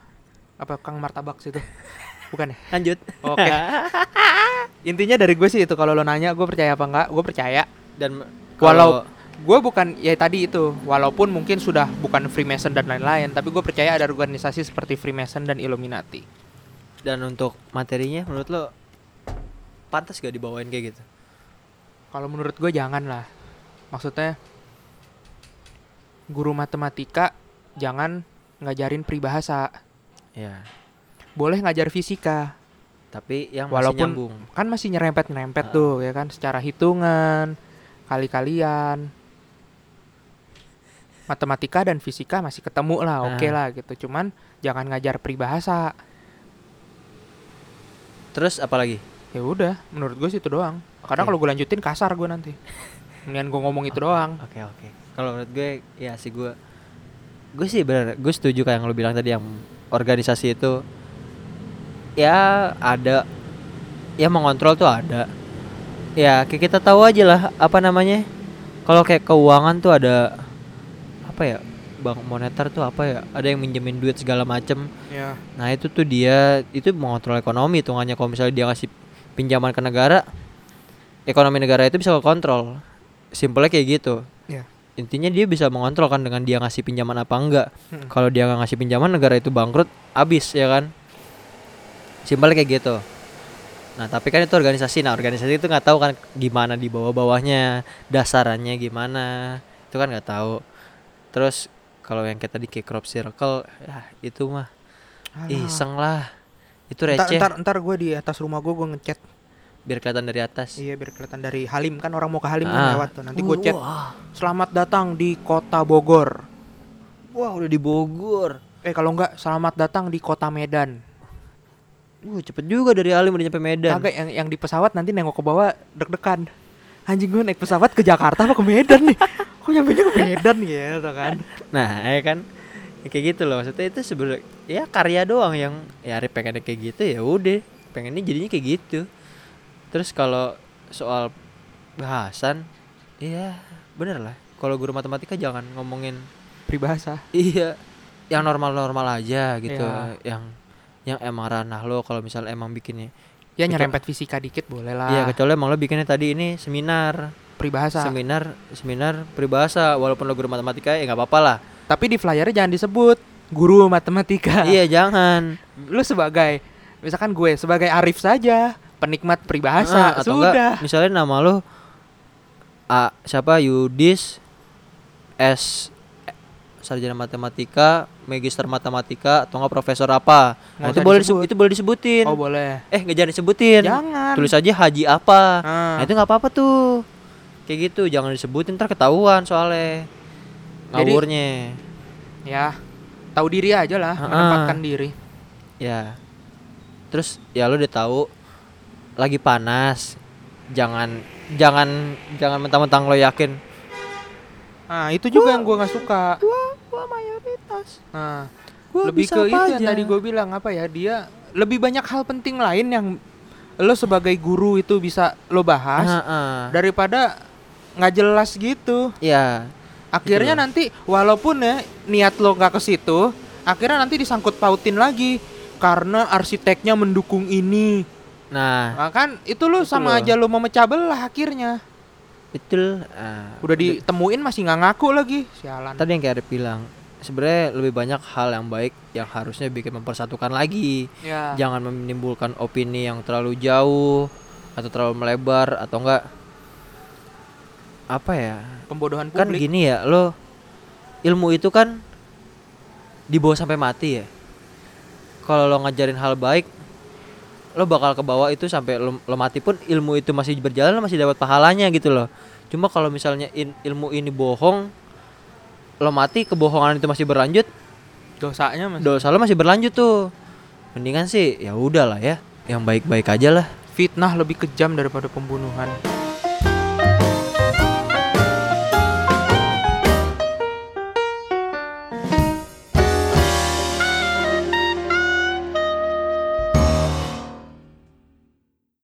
Apa Kang Martabak situ bukan ya Lanjut. Oke. Intinya dari gue sih itu kalau lo nanya gue percaya apa enggak, gue percaya. Dan Walau- kalau Gue bukan ya tadi itu, walaupun mungkin sudah bukan Freemason dan lain-lain, tapi gue percaya ada organisasi seperti Freemason dan Illuminati. dan untuk materinya menurut lo pantas gak dibawain kayak gitu? Kalau menurut gue jangan lah. Maksudnya guru matematika jangan ngajarin peribahasa. Ya. Boleh ngajar fisika, Tapi yang masih Walaupun- nyambung. kan masih nyerempet-nyerempet Ah. tuh ya kan secara hitungan, kali-kalian. Matematika dan fisika masih ketemu lah, oke Ah. lah gitu. Cuman jangan ngajar peribahasa. Terus apalagi? Ya udah, menurut gue sih itu doang. Karena kalau gue lanjutin kasar gue nanti. Mendingan gue ngomong itu doang. Oke oke. Kalau menurut gue ya sih gue gue sih bener gue setuju kayak yang lo bilang tadi yang organisasi itu ya ada. Ya mengontrol tuh ada. Ya kayak kita tahu aja lah apa namanya? Kalau kayak keuangan tuh ada apa ya bank moneter tuh apa ya ada yang minjemin duit segala macem. Ya. nah itu tuh dia itu mengontrol ekonomi hitungannya kalau misalnya dia ngasih pinjaman ke negara ekonomi negara itu bisa kekontrol. Simpelnya kayak gitu. Ya. intinya dia bisa mengontrol kan dengan dia ngasih pinjaman apa enggak. Mm-mm. kalau dia nggak ngasih pinjaman negara itu bangkrut abis ya kan simpelnya kayak gitu nah tapi kan itu organisasi nah organisasi itu nggak tahu kan gimana di bawah bawahnya dasarannya gimana itu kan nggak tahu terus kalau yang kayak tadi kayak crop circle ya itu mah Alah. iseng lah itu Ntar, receh ntar, ntar gue di atas rumah gue gue ngechat. biar kelihatan dari atas Iya biar kelihatan dari Halim kan orang mau ke Halim Ah. kan lewat tuh. Nanti gue chat. Wah, Selamat datang di Kota Bogor. wah udah di Bogor Eh kalau enggak selamat datang di Kota Medan. Wah cepet juga dari Alim udah nyampe Medan Kagak yang yang di pesawat nanti nengok ke bawah deg-degan. Anjing gue naik pesawat ke Jakarta apa ke Medan nih? Kok nyampe ke Medan gitu kan? Nah, ya kan Ya kayak gitu loh maksudnya itu sebenarnya ya karya doang yang ya Arif pengennya kayak gitu ya udah pengennya jadinya kayak gitu terus kalau soal bahasan iya bener lah kalau guru matematika jangan ngomongin Peribahasa. iya yang normal-normal aja gitu Iya. yang yang emang ranah lo kalau misal emang bikinnya Ya nyerempet fisika dikit boleh lah. iya kecuali emang lo bikinnya tadi ini seminar Peribahasa. seminar seminar peribahasa walaupun lo guru matematika ya nggak apa-apa lah Tapi di flyernya jangan disebut guru matematika. iya jangan Lu sebagai misalkan gue sebagai Arif saja penikmat Ah, peribahasa atau sudah. enggak misalnya nama lo A, siapa Yudis S sarjana matematika magister matematika atau enggak profesor apa nah, Nggak itu boleh disebut. itu boleh disebutin Oh boleh. eh nggak jangan disebutin Jangan. tulis aja haji apa Ah. nah itu nggak apa-apa tuh kayak gitu jangan disebutin ntar ketahuan soalnya Jadi- ngawurnya Ya, tahu diri aja lah, Ha-ha. menempatkan diri. ya terus ya lu udah tahu lagi panas jangan jangan jangan mentang-mentang lo yakin Nah, itu juga yang gua nggak suka. gua gua mayoritas Nah, Gua lebih ke itu yang aja. tadi gue bilang apa ya dia lebih banyak hal penting lain yang lo sebagai guru itu bisa lo bahas Heeh. daripada nggak jelas gitu. Ya akhirnya Betul. nanti walaupun ya niat lo nggak ke situ akhirnya nanti disangkut pautin lagi karena arsiteknya mendukung ini. Nah. Nah, kan itu lo sama loh. aja lo memecah belah akhirnya. Betul. Ah, udah ditemuin masih nggak ngaku lagi. Sialan. Tadi yang kayak Arif bilang sebenarnya lebih banyak hal yang baik yang harusnya bikin mempersatukan lagi. Ya. Jangan menimbulkan opini yang terlalu jauh atau terlalu melebar atau enggak. Apa ya? Pembodohan kan publik. gini ya lo ilmu itu kan dibawa sampai mati ya. Kalau lo ngajarin hal baik lo bakal ke bawah itu sampai lo, lo mati pun ilmu itu masih berjalan lo masih dapat pahalanya gitu loh. Cuma kalau misalnya in- ilmu ini bohong lo mati kebohongan itu masih berlanjut. Dosanya mas dosa lo masih berlanjut tuh. Mendingan sih ya udahlah ya. Yang baik-baik aja lah. Fitnah lebih kejam daripada pembunuhan